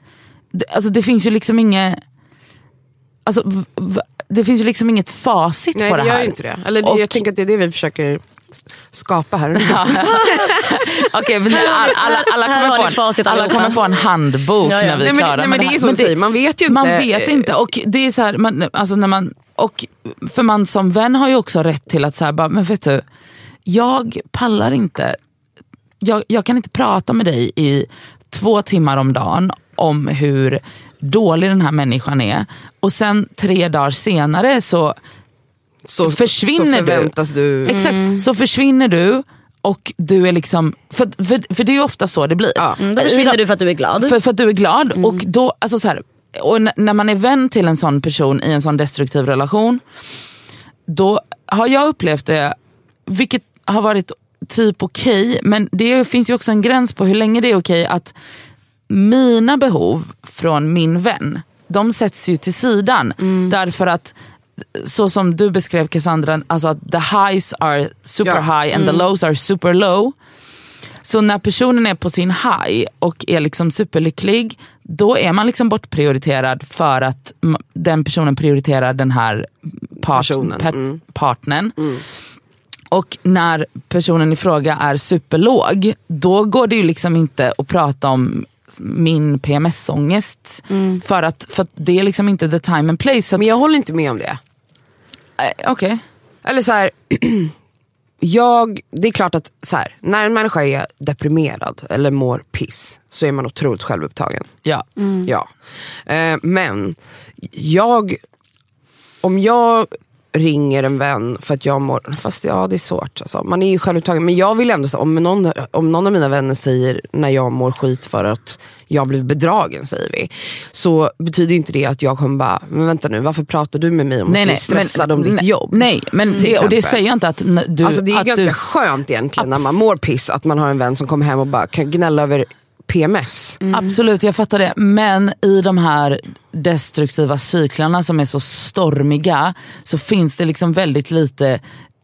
alltså det finns ju liksom inget Alltså, det finns ju liksom inget facit Nej på det det här. gör ju inte det. Eller det, Och- jag tänker att det är det vi försöker skapa här. [LAUGHS] Okej, men [LAUGHS] alla, alla, alla, kommer, få facit en, alla allihopa. kommer få en handbok Ja, ja. när vi är Nej, men, klara nej, men det är här. ju som säger, man vet ju inte. Man vet inte. Och det är så här, man, alltså när man, och för man som vän har ju också rätt till att säga, men vet du, jag pallar inte, jag, jag kan inte prata med dig i två timmar om dagen om hur dålig den här människan är. Och sen tre dagar senare så så, försvinner så du. förväntas du. Exakt, så försvinner du och du är liksom, för, för, för det är ju ofta så det blir. Ja. Mm, då försvinner du för att du är glad. För, för att du är glad. Och, då, alltså så här, och när man är vän till en sån person i en sån destruktiv relation, då har jag upplevt det, vilket har varit typ okej, men det finns ju också en gräns på hur länge det är okej att mina behov från min vän, de sätts ju till sidan. Därför att så som du beskrev Cassandra, alltså att the highs are super Ja. high and the lows are super low. Så när personen är på sin high och är liksom superlycklig, då är man liksom bortprioriterad för att den personen prioriterar den här part, Personen, per- mm. partnern. Och när personen i fråga är superlåg, då går det ju liksom inte att prata om min PMS-ångest. För, att, för att det är liksom inte the time and place. Så att, Men jag håller inte med om det. eh, Okej. Eller så här, [CLEARS THROAT] jag, det är klart att så här, när en människa är deprimerad eller mår piss så är man otroligt självupptagen. Ja. Ja. Eh, men jag, om jag ringer en vän för att jag mår... Fast ja, det är svårt. Alltså. Man är ju självupptagen. Men jag vill ändå säga, om någon, om någon av mina vänner säger när jag mår skit för att jag blev bedragen, säger vi. Så betyder inte det att jag kommer bara, men vänta nu, varför pratar du med mig om att du är stressad om ditt nej, jobb? Nej, men det, och det säger jag inte att du... Alltså det är att ganska du, skönt egentligen när man mår piss att man har en vän som kommer hem och bara kan gnälla över PMS. Absolut, jag fattar det. Men i de här destruktiva cyklarna som är så stormiga så finns det liksom väldigt lite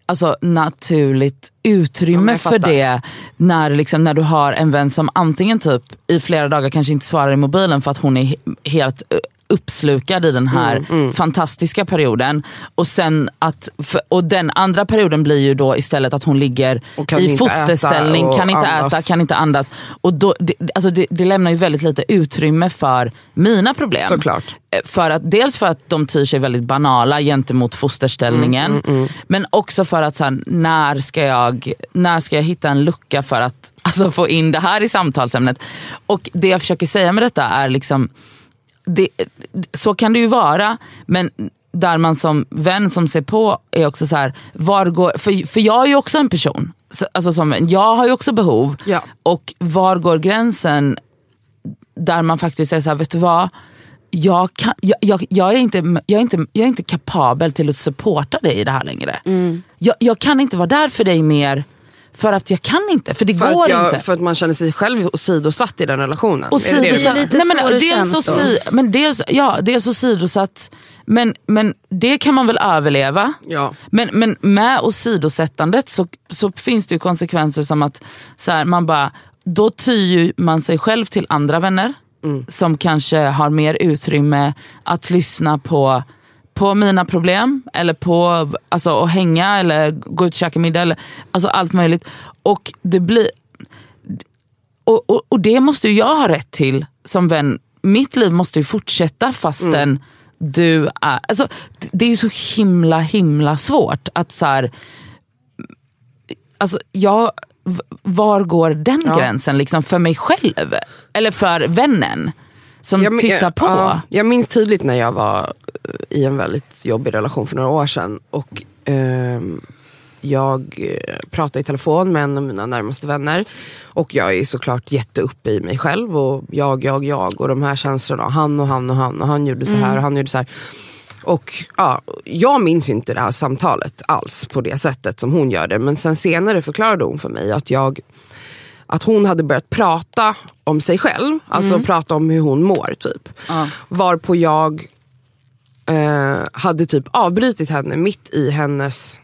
alltså, naturligt Ja, utrymme jag för det när, liksom, när du har en vän som antingen typ i flera dagar kanske inte svarar i mobilen för att hon är he- helt uppslukad i den här Mm, fantastiska perioden. Och, sen att, för, och den andra perioden blir ju då istället att hon ligger i fosterställning, kan inte andas. äta, kan inte andas. Och då, det, alltså det, det lämnar ju väldigt lite utrymme för mina problem. Såklart. Eh, För att, dels för att de tyr sig väldigt banala gentemot fosterställningen. Mm, Men också för att så här, när, ska jag, när ska jag hitta en lucka för att alltså, få in det här i samtalsämnet. Och det jag försöker säga med detta är liksom, det, så kan det ju vara. Men där man som vän som ser på är också så här, var går, för, för jag är ju också en person. Så, alltså som, jag har ju också behov. Ja. Och var går gränsen där man faktiskt är så här, vet du vad? Jag, kan, jag, jag, jag, är inte, jag, är inte, jag är inte kapabel till att supporta dig i det här längre. Mm. Jag, jag kan inte vara där för dig mer för att jag kan inte. För det För går jag, inte. för att man känner sig själv åsidosatt i den relationen. Och Är det nej, men, så det dels, så si, men dels, ja, dels så sidosatt, men, men det kan man väl överleva. Ja. Men, men med åsidosättandet så, så finns det ju konsekvenser som att så här, man bara, då tyr man sig själv till andra vänner som kanske har mer utrymme att lyssna på på mina problem eller på alltså, att hänga eller gå ut och käka middag. Eller, alltså allt möjligt. Och det blir och, och, och det måste ju jag ha rätt till som vän. Mitt liv måste ju fortsätta fastän du är... Alltså, det- är ju så himla himla svårt att så här, alltså jag, var går den Ja. gränsen liksom för mig själv? Eller för vännen som Jag tittar på? ja, jag minns tydligt när jag var eh, i en väldigt jobbig relation för några år sedan. Och ehm, jag eh, pratade i telefon med en av mina närmaste vänner. Och jag är såklart jätteuppe i mig själv. Och jag, jag, jag och de här känslorna. Han och han och han. Och han gjorde så här och han gjorde så här. Och ja, Jag minns inte det här samtalet alls på det sättet som hon gör det. Men sen senare förklarade hon för mig att jag att hon hade börjat prata om sig själv. Alltså prata om hur hon mår typ. Ja. Varpå jag eh, hade typ avbrutit henne mitt i hennes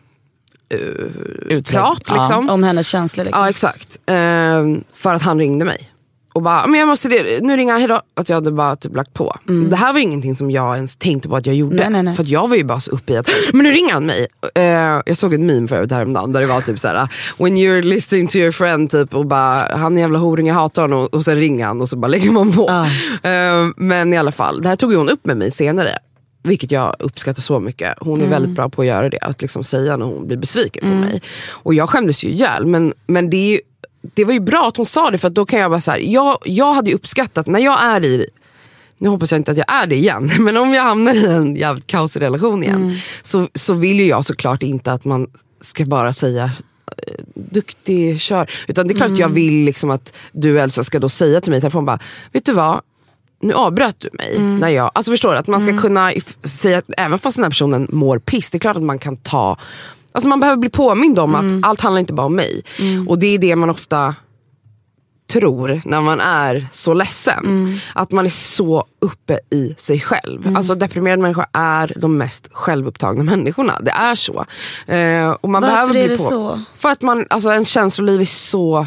Utlägg. prat. Liksom. Om hennes känslor liksom. Ja exakt. Eh, för att han ringde mig. Och bara, men jag måste, nu ringer han, hejdå. Att jag hade bara typ lagt på. Det här var ingenting som jag ens tänkte på att jag gjorde. Nej, nej, nej. För att jag var ju bara så uppe i att, [LAUGHS] men nu ringer han mig. Eh, jag såg ett meme förut häromdagen där det var typ såhär, when you're listening to your friend typ och bara, han är jävla horing, jag hatar honom. Och, och sen ringer han och så bara lägger man på. Ja. Eh, men i alla fall, det här tog hon upp med mig senare. Vilket jag uppskattar så mycket. Hon är väldigt bra på att göra det. Att liksom säga när hon blir besviken på mig. Och jag skämdes ju ihjäl. Men, men det, är ju, det var ju bra att hon sa det. För att då kan jag bara så här, jag, jag hade uppskattat när jag är i nu hoppas jag inte att jag är det igen, [LAUGHS] men om jag hamnar i en jävligt kaosig relation igen så, så vill ju jag såklart inte att man ska bara säga eh, duktig, kör. Utan det är klart att jag vill liksom att du Elsa ska då säga till mig i telefon bara, vet du vad? Nu avbröt du mig. När jag, alltså förstår du? Att man ska kunna if- säga att även fast den här personen mår piss, det är klart att man kan ta Alltså man behöver bli påmind om att allt handlar inte bara om mig. Och det är det man ofta tror när man är så ledsen. Att man är så uppe i sig själv. Alltså deprimerade människor är de mest självupptagna människorna. Det är så. Eh, och man Varför behöver är bli det på. så? För att man, alltså en känsloliv är så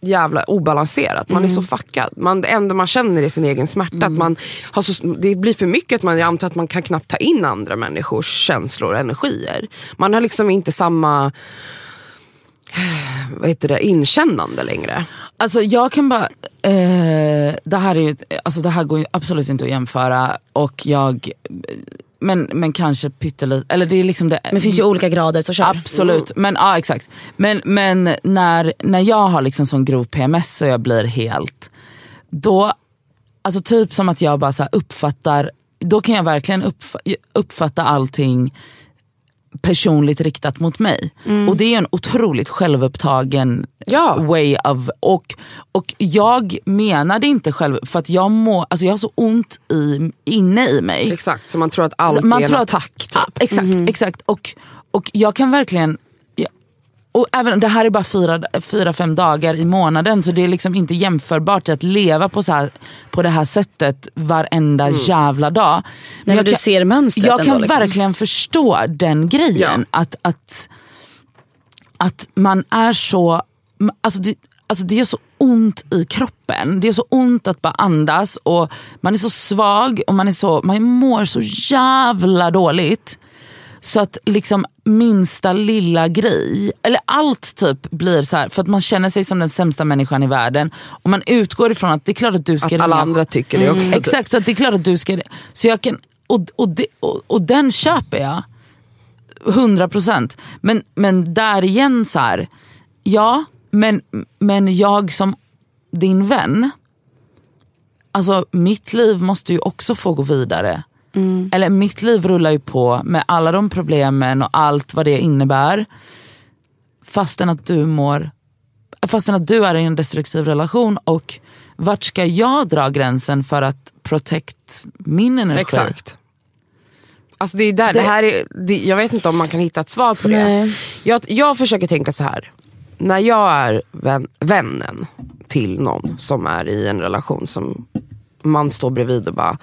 jävla obalanserat. Man är så fuckad. Man, det enda man känner är sin egen smärta. Att man har så, det blir för mycket att man, jag antar att man kan knappt ta in andra människors känslor och energier. Man har liksom inte samma [SIGHS] vad heter det, inkännande längre. Alltså jag kan bara, eh, det, här är ju, alltså det här går ju absolut inte att jämföra och jag, men, men kanske pyttelite, eller det är liksom det. Men det finns ju olika grader så kör. Absolut, men ja exakt. Men, men när, när jag har liksom sån grov PMS och jag blir helt, då, alltså typ som att jag bara så uppfattar, då kan jag verkligen uppf- uppfatta allting personligt riktat mot mig. Och det är en otroligt självupptagen Ja. way of... Och, och jag menade inte själv, för att jag, må, alltså jag har så ont i, inne i mig. Exakt, så man tror att allt Så är en attack. Typ. Ja, exakt, exakt. Och, och jag kan verkligen... ja, Och även, det här är bara fyra, fyra, fem dagar i månaden så det är liksom inte jämförbart till att leva på, så här, på det här sättet varenda jävla dag. men jag du kan, ser mönstret jag ändå, kan liksom. verkligen förstå den grejen. Att, att, att man är så... Alltså det, alltså det gör så ont i kroppen. Det gör så ont att bara andas och man är så svag och man, är så, man mår så jävla dåligt. Så att liksom minsta lilla grej, eller allt typ blir så här för att man känner sig som den sämsta människan i världen. Och man utgår ifrån att det är klart att du ska Att alla ringa andra tycker det också. typ. Exakt, så att det är klart att du ska... Så jag kan, och, och, det, och, och den köper jag. 100 procent. Men, men där igen så här, ja, men, men jag som din vän, alltså mitt liv måste ju också få gå vidare. Eller mitt liv rullar ju på med alla de problemen och allt vad det innebär. Fastän att du mår fastän att du är i en destruktiv relation och vart ska jag dra gränsen för att protect min energi? Exakt. Alltså det är där, det, Det- här är, det, jag vet inte om man kan hitta ett svar på det. Nej. Jag, jag försöker tänka så här. När jag är vän, vännen till någon som är i en relation som man står bredvid och bara,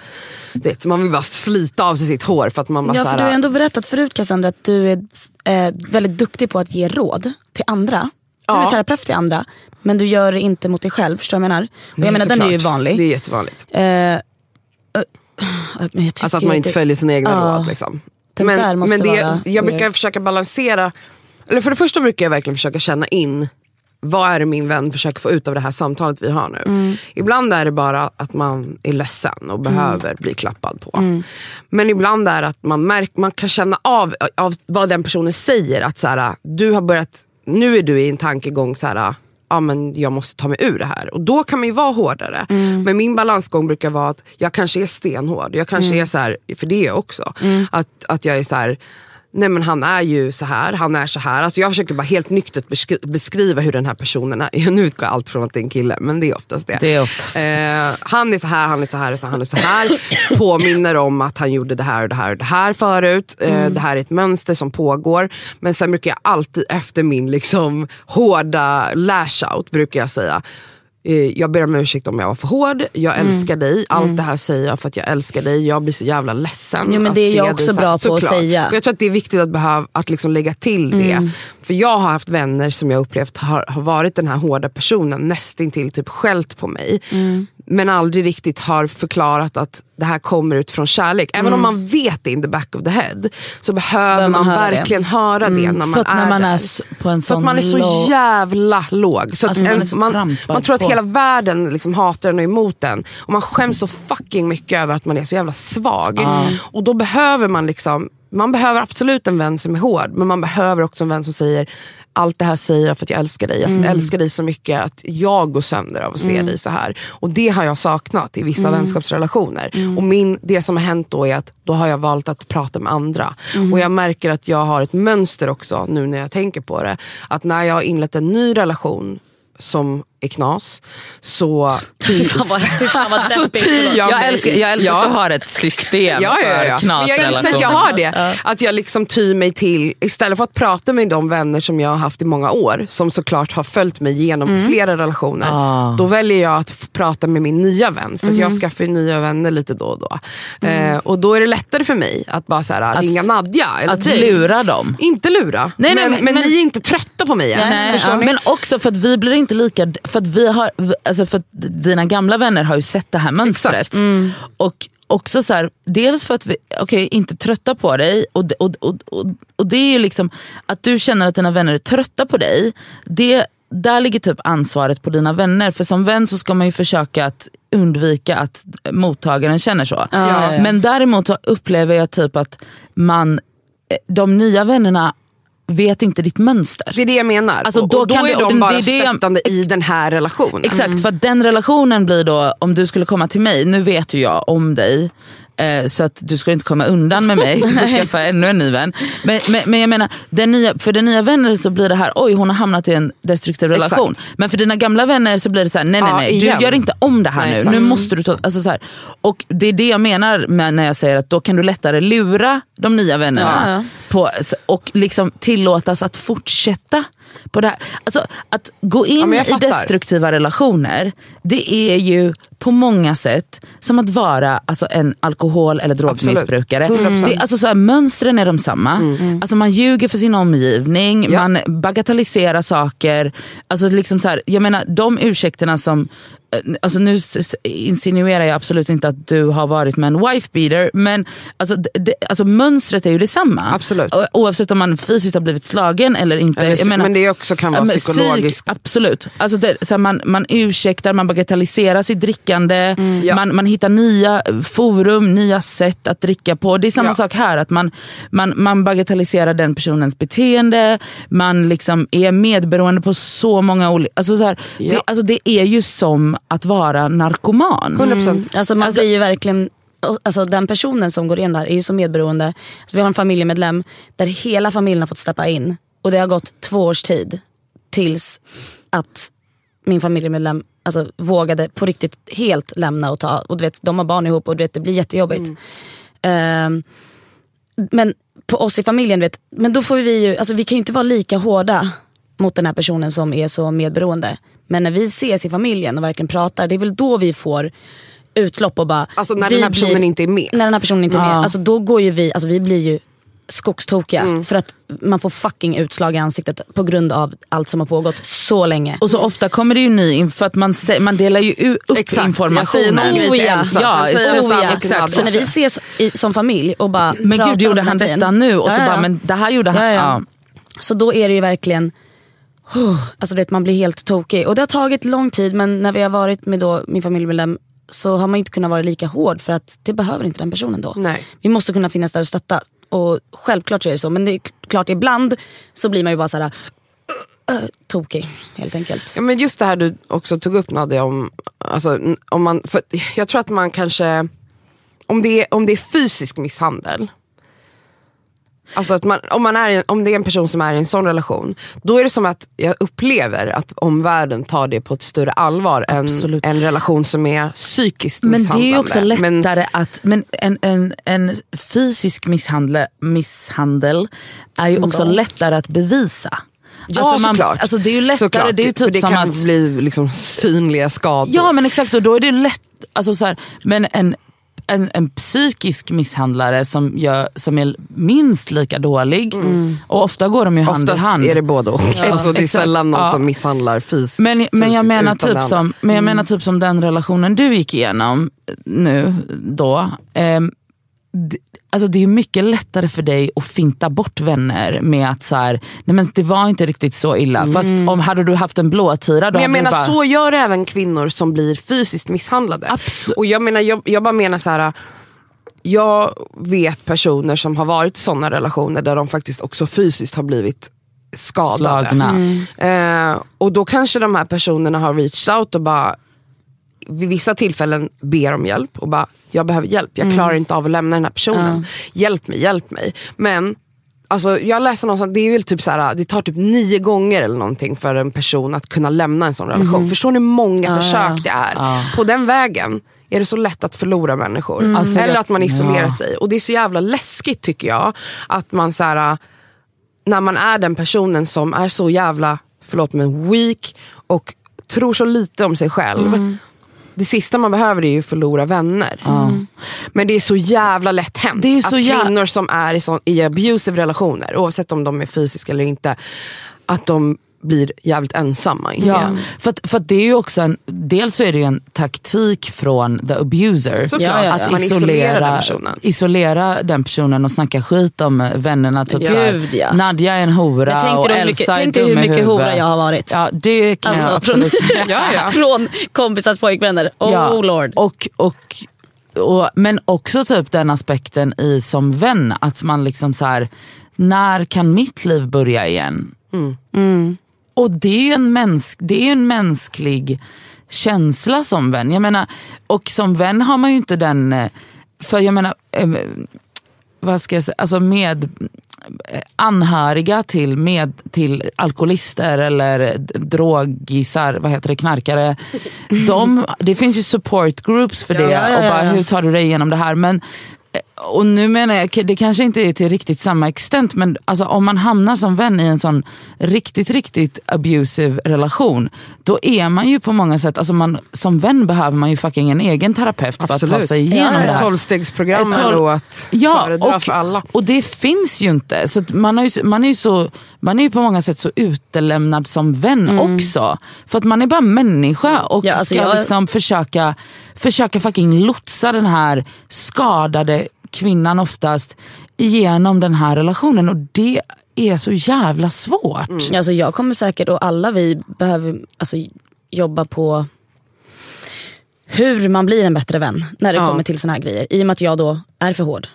vet, man vill bara slita av sig sitt hår för att man bara Ja så för du har ändå berättat förut Cassandra att du är eh, väldigt duktig på att ge råd till andra. Du Ja. är terapeut till andra men du gör det inte mot dig själv, förstår du vad jag menar? Och jag menar den är ju vanlig. Det är jättevanligt. Eh, men jag Alltså att man inte följer sina egna Ja. råd. Liksom. Men, men det, vara jag brukar försöka balansera, eller för det första brukar jag verkligen försöka känna in vad är det min vän försöker få ut av det här samtalet vi har nu. Mm. Ibland är det bara att man är ledsen och behöver bli klappad på. Mm. Men ibland är det att man, märk, man kan känna av, av vad den personen säger. Att så här, du har börjat, nu är du i en tankegång så här, ja, men jag måste ta mig ur det här. Och då kan man ju vara hårdare. Mm. Men min balansgång brukar vara att jag kanske är stenhård. Jag kanske är så här, för det är jag också. Att, att jag är så här, nej men han är ju så här, han är så här. Alltså jag försöker bara helt nyktert beskri- beskriva hur den här personen är. [LAUGHS] Nu utgår allt från att det är en kille, men det är oftast det. Det är oftast. Eh, han är så här, han är så här, han är så här. [COUGHS] Påminner om att han gjorde det här och det här och det här förut. Eh, Det här är ett mönster som pågår. Men sen brukar jag alltid efter min liksom, hårda lash-out brukar jag säga jag ber om ursäkt om jag var för hård, jag älskar dig, allt det här säger jag för att jag älskar dig, jag blir så jävla ledsen. Jo, men att det är jag också så bra på att Såklart. säga. Och Jag tror att det är viktigt att, behöva, att liksom lägga till det. För jag har haft vänner som jag upplevt har, har varit den här hårda personen, nästintill typ skällt på mig. Men aldrig riktigt har förklarat att det här kommer ut från kärlek. Även om man vet det in the back of the head så behöver behöver man man, höra det. verkligen höra det när man För att när är man där. är på en För sån att man är så jävla låg. Så att Alltså man en, så man, man tror att. Hela världen liksom hatar den och är emot den. Och man skäms så fucking mycket över att man är så jävla svag. Och då behöver man liksom man behöver absolut en vän som är hård, men man behöver också en vän som säger allt det här säger jag för att jag älskar dig. Jag Mm. älskar dig så mycket att jag går sönder av att se dig så här. Och det har jag saknat i vissa Mm. vänskapsrelationer. Och min, det som har hänt då är att då har jag valt att prata med andra. Mm. Och jag märker att jag har ett mönster också nu när jag tänker på det. Att när jag har inlett en ny relation som är knas, så tyr, Fan vad, fy [LAUGHS] fan vad så tyr jag, Jag älskar, jag älskar Ja. att du har ett system Ja, ja, ja. för Men jag inser att jag knasrelationer. har det. Att jag liksom tyr mig till, istället för att prata med de vänner som jag har haft i många år, som såklart har följt mig genom flera relationer. Ah. Då väljer jag att prata med min nya vän, för att jag skaffar ju nya vänner lite då och då. Eh, och då är det lättare för mig att bara så här, ringa Nadja eller Att dig. lura dem. Inte lura, Nej, nej, men, men- men, men- ni är inte trötta på mig än. Nej, Förstår ja. ni? Men också för att vi blir inte lika, för att vi har, alltså för att dina gamla vänner har ju sett det här mönstret. Mm. Och också så här, dels för att vi okay, inte trötta på dig och, och, och, och, och det är ju liksom att du känner att dina vänner är trötta på dig. Det, där ligger typ ansvaret på dina vänner. För som vän så ska man ju försöka att undvika att mottagaren känner så. Ja. Men däremot så upplever jag typ att man, de nya vännerna vet inte ditt mönster. Det är det jag menar. Alltså, och, då och då kan är de det- bara det är det jag- stöttande i den här relationen. Exakt, för att den relationen blir då, om du skulle komma till mig, nu vet ju jag om dig, Eh, så att du ska inte komma undan med mig, du får skaffa ännu en ny vän. Men, men, men jag menar, den nya, för den nya vänner så blir det här, oj hon har hamnat i en destruktiv relation. Men för dina gamla vänner så blir det så här, nej nej nej, du gör inte om det här Nej, nu. exakt. Nu måste du ta, alltså så här. Och det är det jag menar med när jag säger att då kan du lättare lura de nya vännerna. Ja. På, och liksom tillåtas att fortsätta på det här. Alltså, att gå in jag i destruktiva relationer, det är ju på många sätt som att vara alltså, en alkohol eller drogmissbrukare. Absolut. 100%. Det, alltså, så här, mönstren är de samma. Alltså, man ljuger för sin omgivning, Ja. man bagatelliserar saker. Alltså, liksom så här, jag menar de ursäkterna som Alltså nu insinuerar jag absolut inte att du har varit med en wife beater men alltså, d- d- alltså mönstret är ju detsamma. Absolut. O- Oavsett om man fysiskt har blivit slagen eller inte. Eller, menar- men det också kan vara men psykologiskt. Psyk, absolut. Alltså det, så här, man, man ursäktar, man bagatelliserar sitt drickande, Ja. man, man hittar nya forum, nya sätt att dricka på. Det är samma Ja. sak här, att man, man, man bagatelliserar den personens beteende, man liksom är medberoende på så många olika... Alltså så här, Ja. det, alltså det är ju som att vara narkoman. 100%. Alltså man Alltså- blir ju verkligen, alltså den personen som går det här är ju så medberoende. Alltså vi har en familjemedlem där hela familjen har fått steppa in och det har gått två års tid tills att min familjemedlem alltså, vågade på riktigt helt lämna och ta, och du vet, de har barn ihop och du vet, det blir jättejobbigt. Ehm, men på oss i familjen, vet, men då får vi ju, alltså vi kan ju inte vara lika hårda mot den här personen som är så medberoende. Men när vi ses i familjen och verkligen pratar, det är väl då vi får utlopp och bara... Alltså när den här personen blir- inte är med. När den här personen inte är med. Ja. Alltså då går ju vi, alltså vi blir ju skogstokiga. Mm. För att man får fucking utslag i ansiktet på grund av allt som har pågått så länge. Och så ofta kommer det ju ny info, för att man, man delar ju upp Exakt, informationen. jag säger någon grej till Oh, ja. Elsa, Ja, sen säger oh, ja, till exakt. Så när vi ses i, som familj och bara Men gud gjorde han detta nu? Och så Ja, ja. bara, men det här gjorde han. Ja, ja. Ja. Så då är det ju verkligen, oh, alltså du vet, man blir helt tokig. Och det har tagit lång tid men när vi har varit med då, min familjemedlem så har man inte kunnat vara lika hård för att det behöver inte den personen då. Nej. Vi måste kunna finnas där och stötta. Och självklart så är det så men det är klart ibland så blir man ju bara såhär uh, uh, tokig helt enkelt. Ja, men just det här du också tog upp Nadja, om, alltså, om man, för jag tror att man kanske, om det är, om det är fysisk misshandel, alltså att man, om, man är, om det är en person som är i en sån relation, då är det som att jag upplever att omvärlden tar det på ett större allvar än en relation som är psykiskt Men det är misshandlande. ju också lättare Men, att, men en, en, en fysisk misshandel, misshandel är ju också lättare att bevisa. ja såklart. Alltså det är ju lättare, såklart. det är ju typ det som kan att bli liksom synliga skador. Ja men exakt och då är det lätt, alltså så här, men en, en, en psykisk misshandlare som, gör, som är minst lika dålig och ofta går de ju hand i Oftast hand. är det både och. Alltså, det är exakt. sällan någon Ja. som misshandlar fys Men, men, jag fysiskt menar typ andra. som, men jag menar typ som den relationen du gick igenom nu då. D- Alltså det är mycket lättare för dig att finta bort vänner med att så här, nej men det var inte riktigt så illa. Fast om hade du haft en blåtira då Men jag menar bara, så gör även kvinnor som blir fysiskt misshandlade. Abso- Och jag, menar, jag, jag bara menar så här. Jag vet personer som har varit i sådana relationer där de faktiskt också fysiskt har blivit skadade. slagna. Eh, och då kanske de här personerna har reached out och bara vid vissa tillfällen ber om hjälp och bara, jag behöver hjälp, jag klarar inte av att lämna den här personen. Hjälp mig, hjälp mig. Men alltså, jag läste någonstans, det är väl typ så här, det tar typ nio gånger eller någonting för en person att kunna lämna en sån relation. Förstår ni hur många försök det är? På den vägen är det så lätt att förlora människor. Alltså, Eller att man isolerar ja. sig. Och det är så jävla läskigt tycker jag. Att man så här, när man är den personen som är så jävla, förlåt men weak och tror så lite om sig själv. Mm. Det sista man behöver är ju att förlora vänner. Men det är så jävla lätt hänt Det är så att jä- kvinnor som är i, sån, i abusive relationer, oavsett om de är fysiska eller inte, att de blir jävligt ensamma. Ja, för, att, för att det är ju också en, dels så är det ju en taktik från the abuser. Såklart, Ja, ja, ja. Att man isolera, den personen. isolera den personen och snacka skit om vännerna. Typ Ja. såhär, Gud, ja. Nadja är en hora Men tänk och Elsa mycket, är tänk dig hur mycket huvudet. hora jag har varit. Ja, det kan jag Alltså, från, absolut [LAUGHS] Ja, ja. [LAUGHS] från kompisars pojkvänner. Oh Ja, lord. Och, och, och, men också typ den aspekten i som vän, att man liksom så här, när kan mitt liv börja igen? Och det är ju en, mäns- det är en mänsklig känsla som vän. Jag menar, och som vän har man ju inte den, eh, för jag menar, eh, vad ska jag säga, alltså med eh, anhöriga till, med, till alkoholister eller drogisar, vad heter det, knarkare. De, det finns ju support groups för det Ja, ja, och bara ja. hur tar du dig igenom det här. Men, och nu menar jag, det kanske inte är till riktigt samma extent men alltså, om man hamnar som vän i en sån riktigt, riktigt abusive relation, då är man ju på många sätt, alltså man, som vän behöver man ju fucking en egen terapeut för att ta Absolut. sig igenom Ja, det här. tolvstegsprogram Ett är tolv- nog att Ja, föredra och, för alla. och det finns ju inte. Så man, har ju, man, är ju så, man är ju på många sätt så utelämnad som vän också. För att man är bara människa och Ja, alltså ska jag- liksom försöka, försöka fucking lotsa den här skadade kvinnan oftast igenom den här relationen. Och det är så jävla svårt. Alltså jag kommer säkert, och alla vi behöver alltså, jobba på hur man blir en bättre vän när det Ja. kommer till såna här grejer. I och med att jag då är för hård.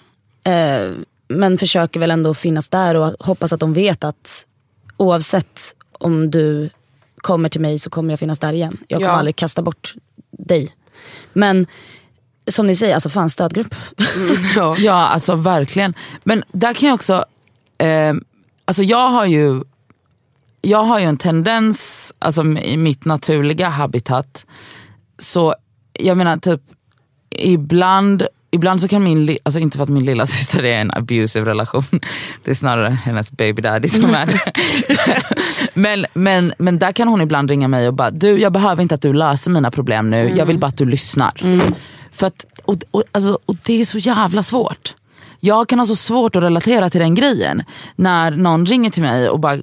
Eh, men försöker väl ändå finnas där och hoppas att de vet att oavsett om du kommer till mig så kommer jag finnas där igen. Jag kommer Ja. aldrig kasta bort dig. Men som ni säger, alltså fan stödgrupp. Ja. [LAUGHS] Ja, alltså verkligen. Men där kan jag också... Eh, alltså jag har ju jag har ju en tendens, alltså i mitt naturliga habitat, så jag menar typ ibland Ibland så kan min, alltså inte för att min lilla [LAUGHS] syster är en abusive relation, det är snarare hennes baby daddy som är det. [LAUGHS] men, men, men där kan hon ibland ringa mig och bara, du jag behöver inte att du löser mina problem nu, jag vill bara att du lyssnar. För att, och, och, alltså, och det är så jävla svårt. Jag kan ha så svårt att relatera till den grejen. När någon ringer till mig och bara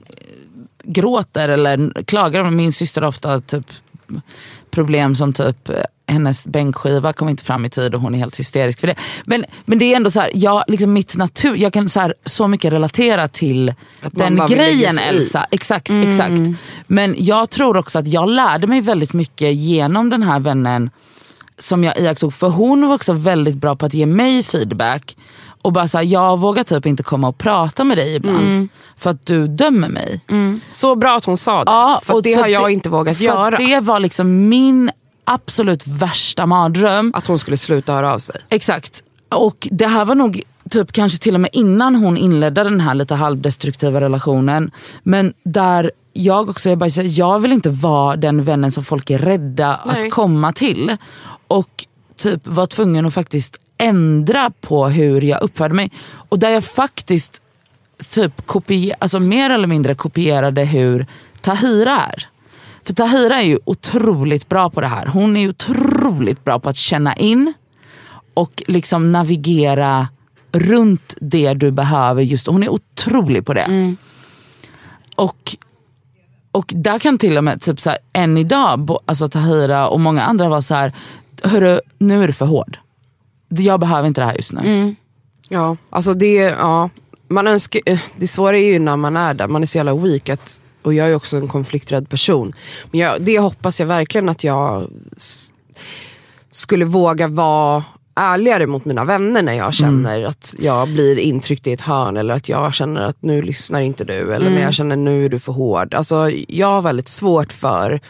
gråter eller klagar. Min syster har ofta typ problem som typ eh, hennes bänkskiva kom inte fram i tid och hon är helt hysterisk för det. Men, men det är ändå så här, jag, liksom mitt natur, jag kan så, här, så mycket relatera till Att den grejen. Elsa. Exakt, exakt. Men jag tror också att jag lärde mig väldigt mycket genom den här vännen som jag iakttog. För hon var också väldigt bra på att ge mig feedback. Och bara såhär, jag vågar typ inte komma och prata med dig ibland. För att du dömer mig. Så bra att hon sa det, Ja, för det för har jag det- inte vågat göra. Det var liksom min absolut värsta mardröm. Att hon skulle sluta höra av sig. Exakt. Och det här var nog typ kanske till och med innan hon inledde den här lite halvdestruktiva relationen. Men där jag också, jag, bara, jag vill inte vara den vännen som folk är rädda Nej. att komma till. Och typ var tvungen att faktiskt ändra på hur jag uppförde mig. Och där jag faktiskt typ kopie, alltså mer eller mindre kopierade hur Tahira är. För Tahira är ju otroligt bra på det här. Hon är ju otroligt bra på att känna in och liksom navigera runt det du behöver. just Hon är otrolig på det. Och, och där kan till och med typ så här, än idag, alltså Tahira och många andra vara så här, hörru nu är du för hård. Jag behöver inte det här just nu. Ja, alltså det, ja. Man önskar, eh, det svåra är ju när man är där, man är så jävla weak. Att, och jag är också en konflikträdd person. Men jag, det hoppas jag verkligen att jag skulle våga vara ärligare mot mina vänner när jag känner att jag blir intryckt i ett hörn eller att jag känner att nu lyssnar inte du eller när jag känner nu är du för hård. Alltså, jag har väldigt svårt för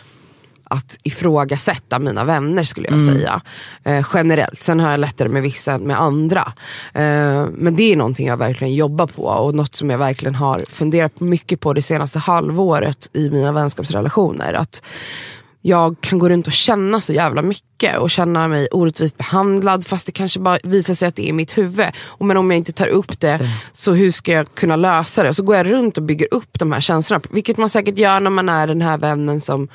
att ifrågasätta mina vänner skulle jag säga. Eh, generellt. Sen har jag lättare med vissa än med andra. Eh, men det är någonting jag verkligen jobbar på och något som jag verkligen har funderat mycket på det senaste halvåret i mina vänskapsrelationer. Att jag kan gå runt och känna så jävla mycket och känna mig orättvist behandlad fast det kanske bara visar sig att det är i mitt huvud. Och men om jag inte tar upp det, så hur ska jag kunna lösa det? Så går jag runt och bygger upp de här känslorna. Vilket man säkert gör när man är den här vännen som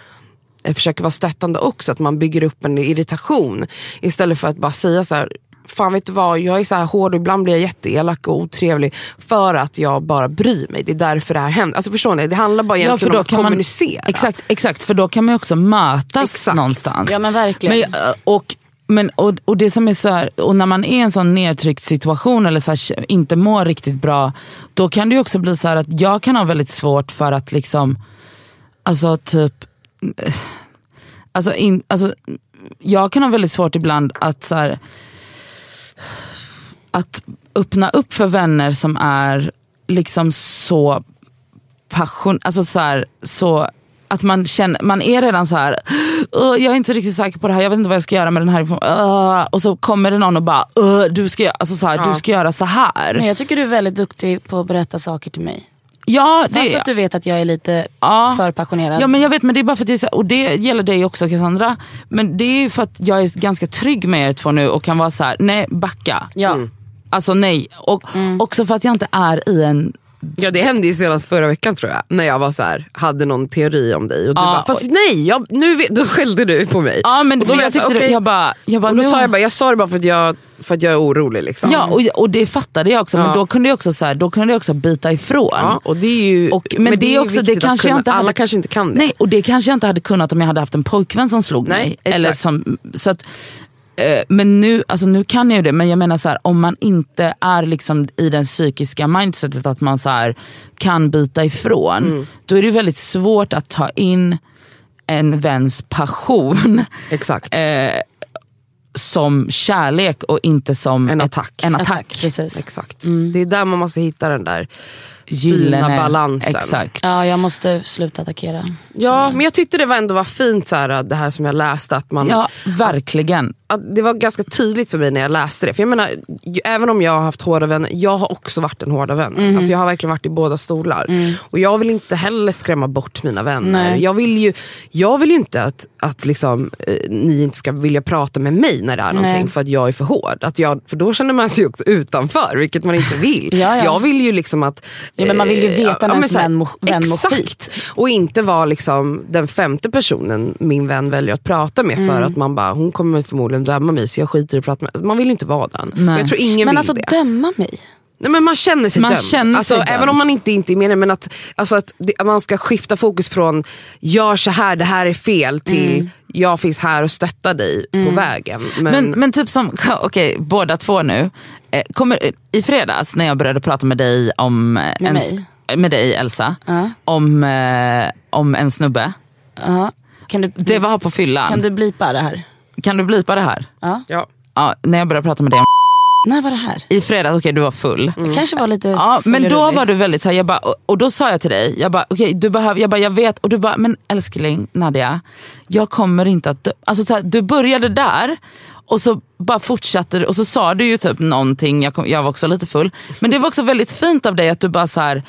försöker vara stöttande också. Att man bygger upp en irritation istället för att bara säga så här. Fan vet du vad, jag är så här hård och ibland blir jag jätteelak och otrevlig för att jag bara bryr mig. Det är därför det här händer. Alltså förstår ni? Det handlar bara egentligen om att kommunicera. exakt, exakt, för då kan man ju också mötas Exakt. någonstans. Ja men verkligen. Men, eh, och, men, och, och det som är så här, och när man är i en sån nedtryckt situation eller så här, inte mår riktigt bra, då kan det ju också bli så här att jag kan ha väldigt svårt för att liksom, alltså typ, eh, alltså, in, alltså jag kan ha väldigt svårt ibland att så här, att öppna upp för vänner som är liksom så passion, alltså så, här, så att man, känner, man är redan så här. "Åh, jag är inte riktigt säker på det här, jag vet inte vad jag ska göra med den här informationen. Åh." Och så kommer det någon och bara, "Åh, du ska, alltså så här, du ska göra så här. Men jag tycker du är väldigt duktig på att berätta saker till mig. Ja, det Fast att du vet att jag är lite Ja. för passionerad. Ja men jag vet men det är bara för att det är och det gäller dig också Cassandra. Men det är för att jag är ganska trygg med er två nu och kan vara så här: nej backa. Ja. Alltså nej. Och också för att jag inte är i en Ja det hände ju senast förra veckan tror jag. När jag var så här, hade någon teori om dig. Och du Ja, bara, fast nej, jag, nu vet, [LAUGHS] då skällde du på mig. Ja men Och då för var jag så tyckte det, okej. jag bara, jag bara, och då nu- sa jag bara, jag sa det bara för att jag, för att jag är orolig. Liksom. Ja och, och det fattade jag också men Ja. då kunde jag också, så här, då kunde jag också bita ifrån. Ja, och det är ju, Och- men det är ju också- det viktigt att kanske jag kunna. inte hade- Alla kanske inte kan det. Nej och det kanske jag inte hade kunnat om jag hade haft en pojkvän som slog Nej, mig. exakt. Eller som, så att, men nu, alltså nu kan jag ju det men jag menar så här, om man inte är liksom i den psykiska mindsetet att man så här, kan bita ifrån. Mm. Då är det väldigt svårt att ta in en väns passion Exakt. [LAUGHS] eh, som kärlek och inte som En ett- attack. En attack. Attack, precis. Exakt. Det är där man måste hitta den där Gyllene- fina balansen. Exakt. Ja, jag måste sluta attackera. Ja, men jag tyckte det var ändå var fint så här, det här som jag läste. Att man, Ja, verkligen. att det var ganska tydligt för mig när jag läste det. För jag menar, även om jag har haft hårda vänner, jag har också varit en hårda vän. Mhm. Alltså jag har verkligen varit i båda stolar. Och jag vill inte heller skrämma bort mina vänner. Mm. Nej. Jag vill ju, jag vill ju inte att, att liksom, eh, ni inte ska vilja prata med mig när det är någonting Nej. för att jag är för hård. Att jag, för då känner man sig också utanför, vilket man inte vill. [LAUGHS] Ja, ja. Jag vill ju liksom att... Ja, men man vill ju veta när men ens vän mår- Exakt. skit. Och inte vara liksom den femte personen min vän väljer att prata med Mm. för att man bara, hon kommer förmodligen döma mig så jag skiter i att prata med Man vill ju inte vara den. Nej. Jag tror ingen Men vill alltså det. döma mig. Nej, men man känner sig Man dömd. känner alltså, sig Även dömd. om man inte, inte är meningen, men att, alltså, att det, att man ska skifta fokus från gör så här, det här är fel till Mm. jag finns här och stöttar dig på vägen. Men, Men, men typ som, [LAUGHS] okej båda två nu. Eh, kommer, I fredags när jag började prata med dig om eh, en, mig? med dig Elsa, Ja. om, eh, om en snubbe. Ja. Kan, du, Det var på fyllan. kan du blipa det här? Kan du blipa det här? Ja. ja. Ja, när jag började prata med dig om När var det här? i fredags, okej du var full. Jag kanske var lite Ja, men då var du väldigt så här, jag bara, och, och då sa jag till dig, jag bara, du behöver, jag bara, jag vet, och du bara, men älskling Nadia, jag kommer inte att dö. Alltså, så här, du började där och så bara fortsatte du och så sa du ju typ någonting, jag, kom, jag var också lite full. Men det var också väldigt fint av dig att du bara så här,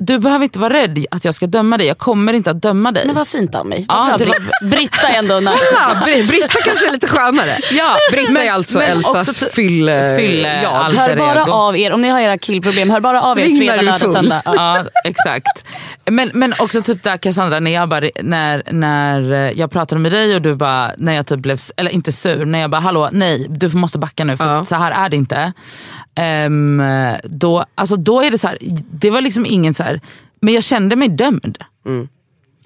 du behöver inte vara rädd att jag ska döma dig, jag kommer inte att döma dig. Men vad fint av mig. Ja, Ja, det Britta är ändå nice. Ja, Br- Britta kanske är lite skönare. Ja, Britta men- är alltså men Elsas fylle... fylle- alter Hör bara ego. av er, om ni har era killproblem, hör bara av er Ring fredag, lördag, söndag. Ja. Ja exakt. Men, men också typ där Cassandra, när jag, bara, när, när eh, jag pratade med dig och du bara, när jag typ blev, eller inte sur, när jag bara hallå nej du måste backa nu för Ja. så här är det inte. Ehm, då, alltså, då är det så här, det var liksom ingen så här, men jag kände mig dömd.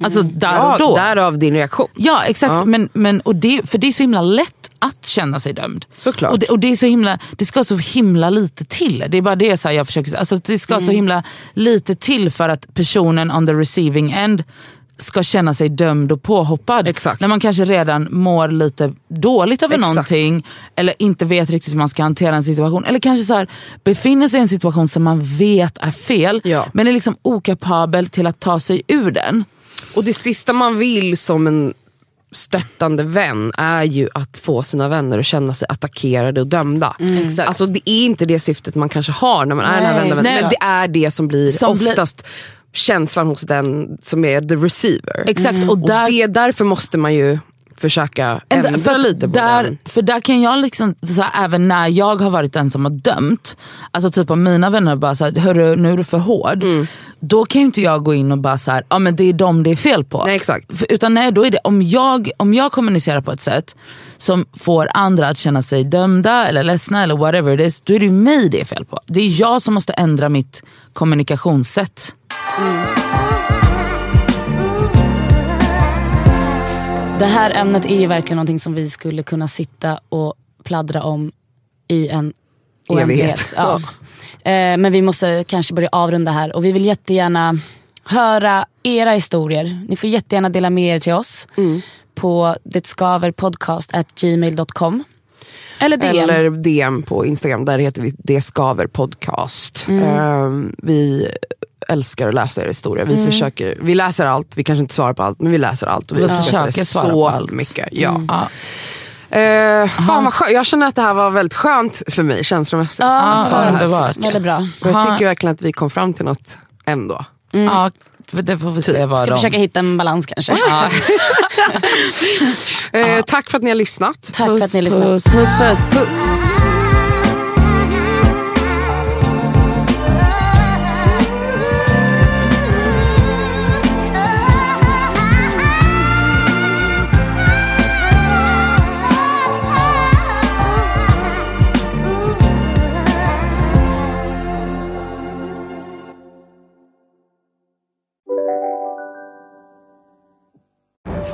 Alltså där Ja, och då. därav din reaktion. Ja exakt, Ja. Men, men, och det, för det är så himla lätt att känna sig dömd. Såklart. Och det, och det, är så himla, det ska så himla lite till. Det är bara det så jag försöker säga. Alltså det ska så Mm. himla lite till för att personen on the receiving end ska känna sig dömd och påhoppad. Exakt. När man kanske redan mår lite dåligt över Exakt. någonting. Eller inte vet riktigt hur man ska hantera en situation. Eller kanske så här, befinner sig i en situation som man vet är fel. Ja. Men är liksom okapabel till att ta sig ur den. Och det sista man vill som en stöttande vän är ju att få sina vänner att känna sig attackerade och dömda. Alltså det är inte det syftet man kanske har när man är den här Nej, vända, nej. men det är det som blir Som blir- oftast känslan hos den som är the receiver. Exakt, och Och där- det, därför måste man ju försöka ändra för lite på där, den. För där kan jag liksom, så här, även när jag har varit den som har dömt, alltså typ om mina vänner bara såhär, hörru nu är du för hård. Mm. Då kan ju inte jag gå in och bara såhär, ja men det är dem det är fel på. Nej exakt. För, utan nej, då är det, om, jag, om jag kommunicerar på ett sätt som får andra att känna sig dömda eller ledsna eller whatever it is, då är det ju mig det är fel på. Det är jag som måste ändra mitt kommunikationssätt. Det här ämnet är ju verkligen någonting som vi skulle kunna sitta och pladdra om i en oändlighet. Ja. Eh, Men vi måste kanske börja avrunda här och vi vill jättegärna höra era historier. Ni får jättegärna dela med er till oss på detskaverpodcast@gmail.com Eller DM. Eller DM på Instagram, där heter vi Det Skaver Podcast. Mm. Ehm, vi älskar att läsa er historia. Vi, försöker, vi läser allt, vi kanske inte svarar på allt, men vi läser allt. Och vi uppskattar försöker svara så på allt. mycket. Ja. Ja. Eh, fan vad skönt. Jag känner att det här var väldigt skönt för mig känslomässigt. Ja, att ta det här. underbart. Väldigt bra. Och jag tycker verkligen att vi kom fram till något ändå. Ja, för det får vi se vad Ska de... försöka hitta en balans kanske. [LAUGHS] Eh, Tack för att ni har lyssnat. Tack för att ni har lyssnat. puss. puss. puss.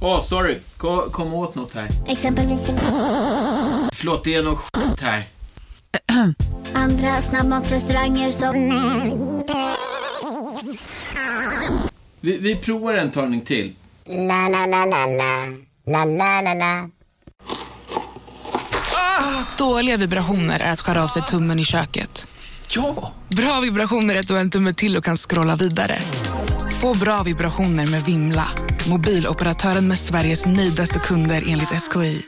Åh, sorry. Kom, kom åt något här. Exempelvis... Förlåt, det är något skit här. Andra snabbmatsrestauranger som... Vi, vi provar en talning till. La, la, la, la, la. La, la, la, la. Dåliga vibrationer är att skära av sig tummen i köket. Ja! Bra vibrationer är att du har en tumme till och kan scrolla vidare. Få bra vibrationer med Vimla. Mobiloperatören med Sveriges nöjdaste kunder enligt SKI.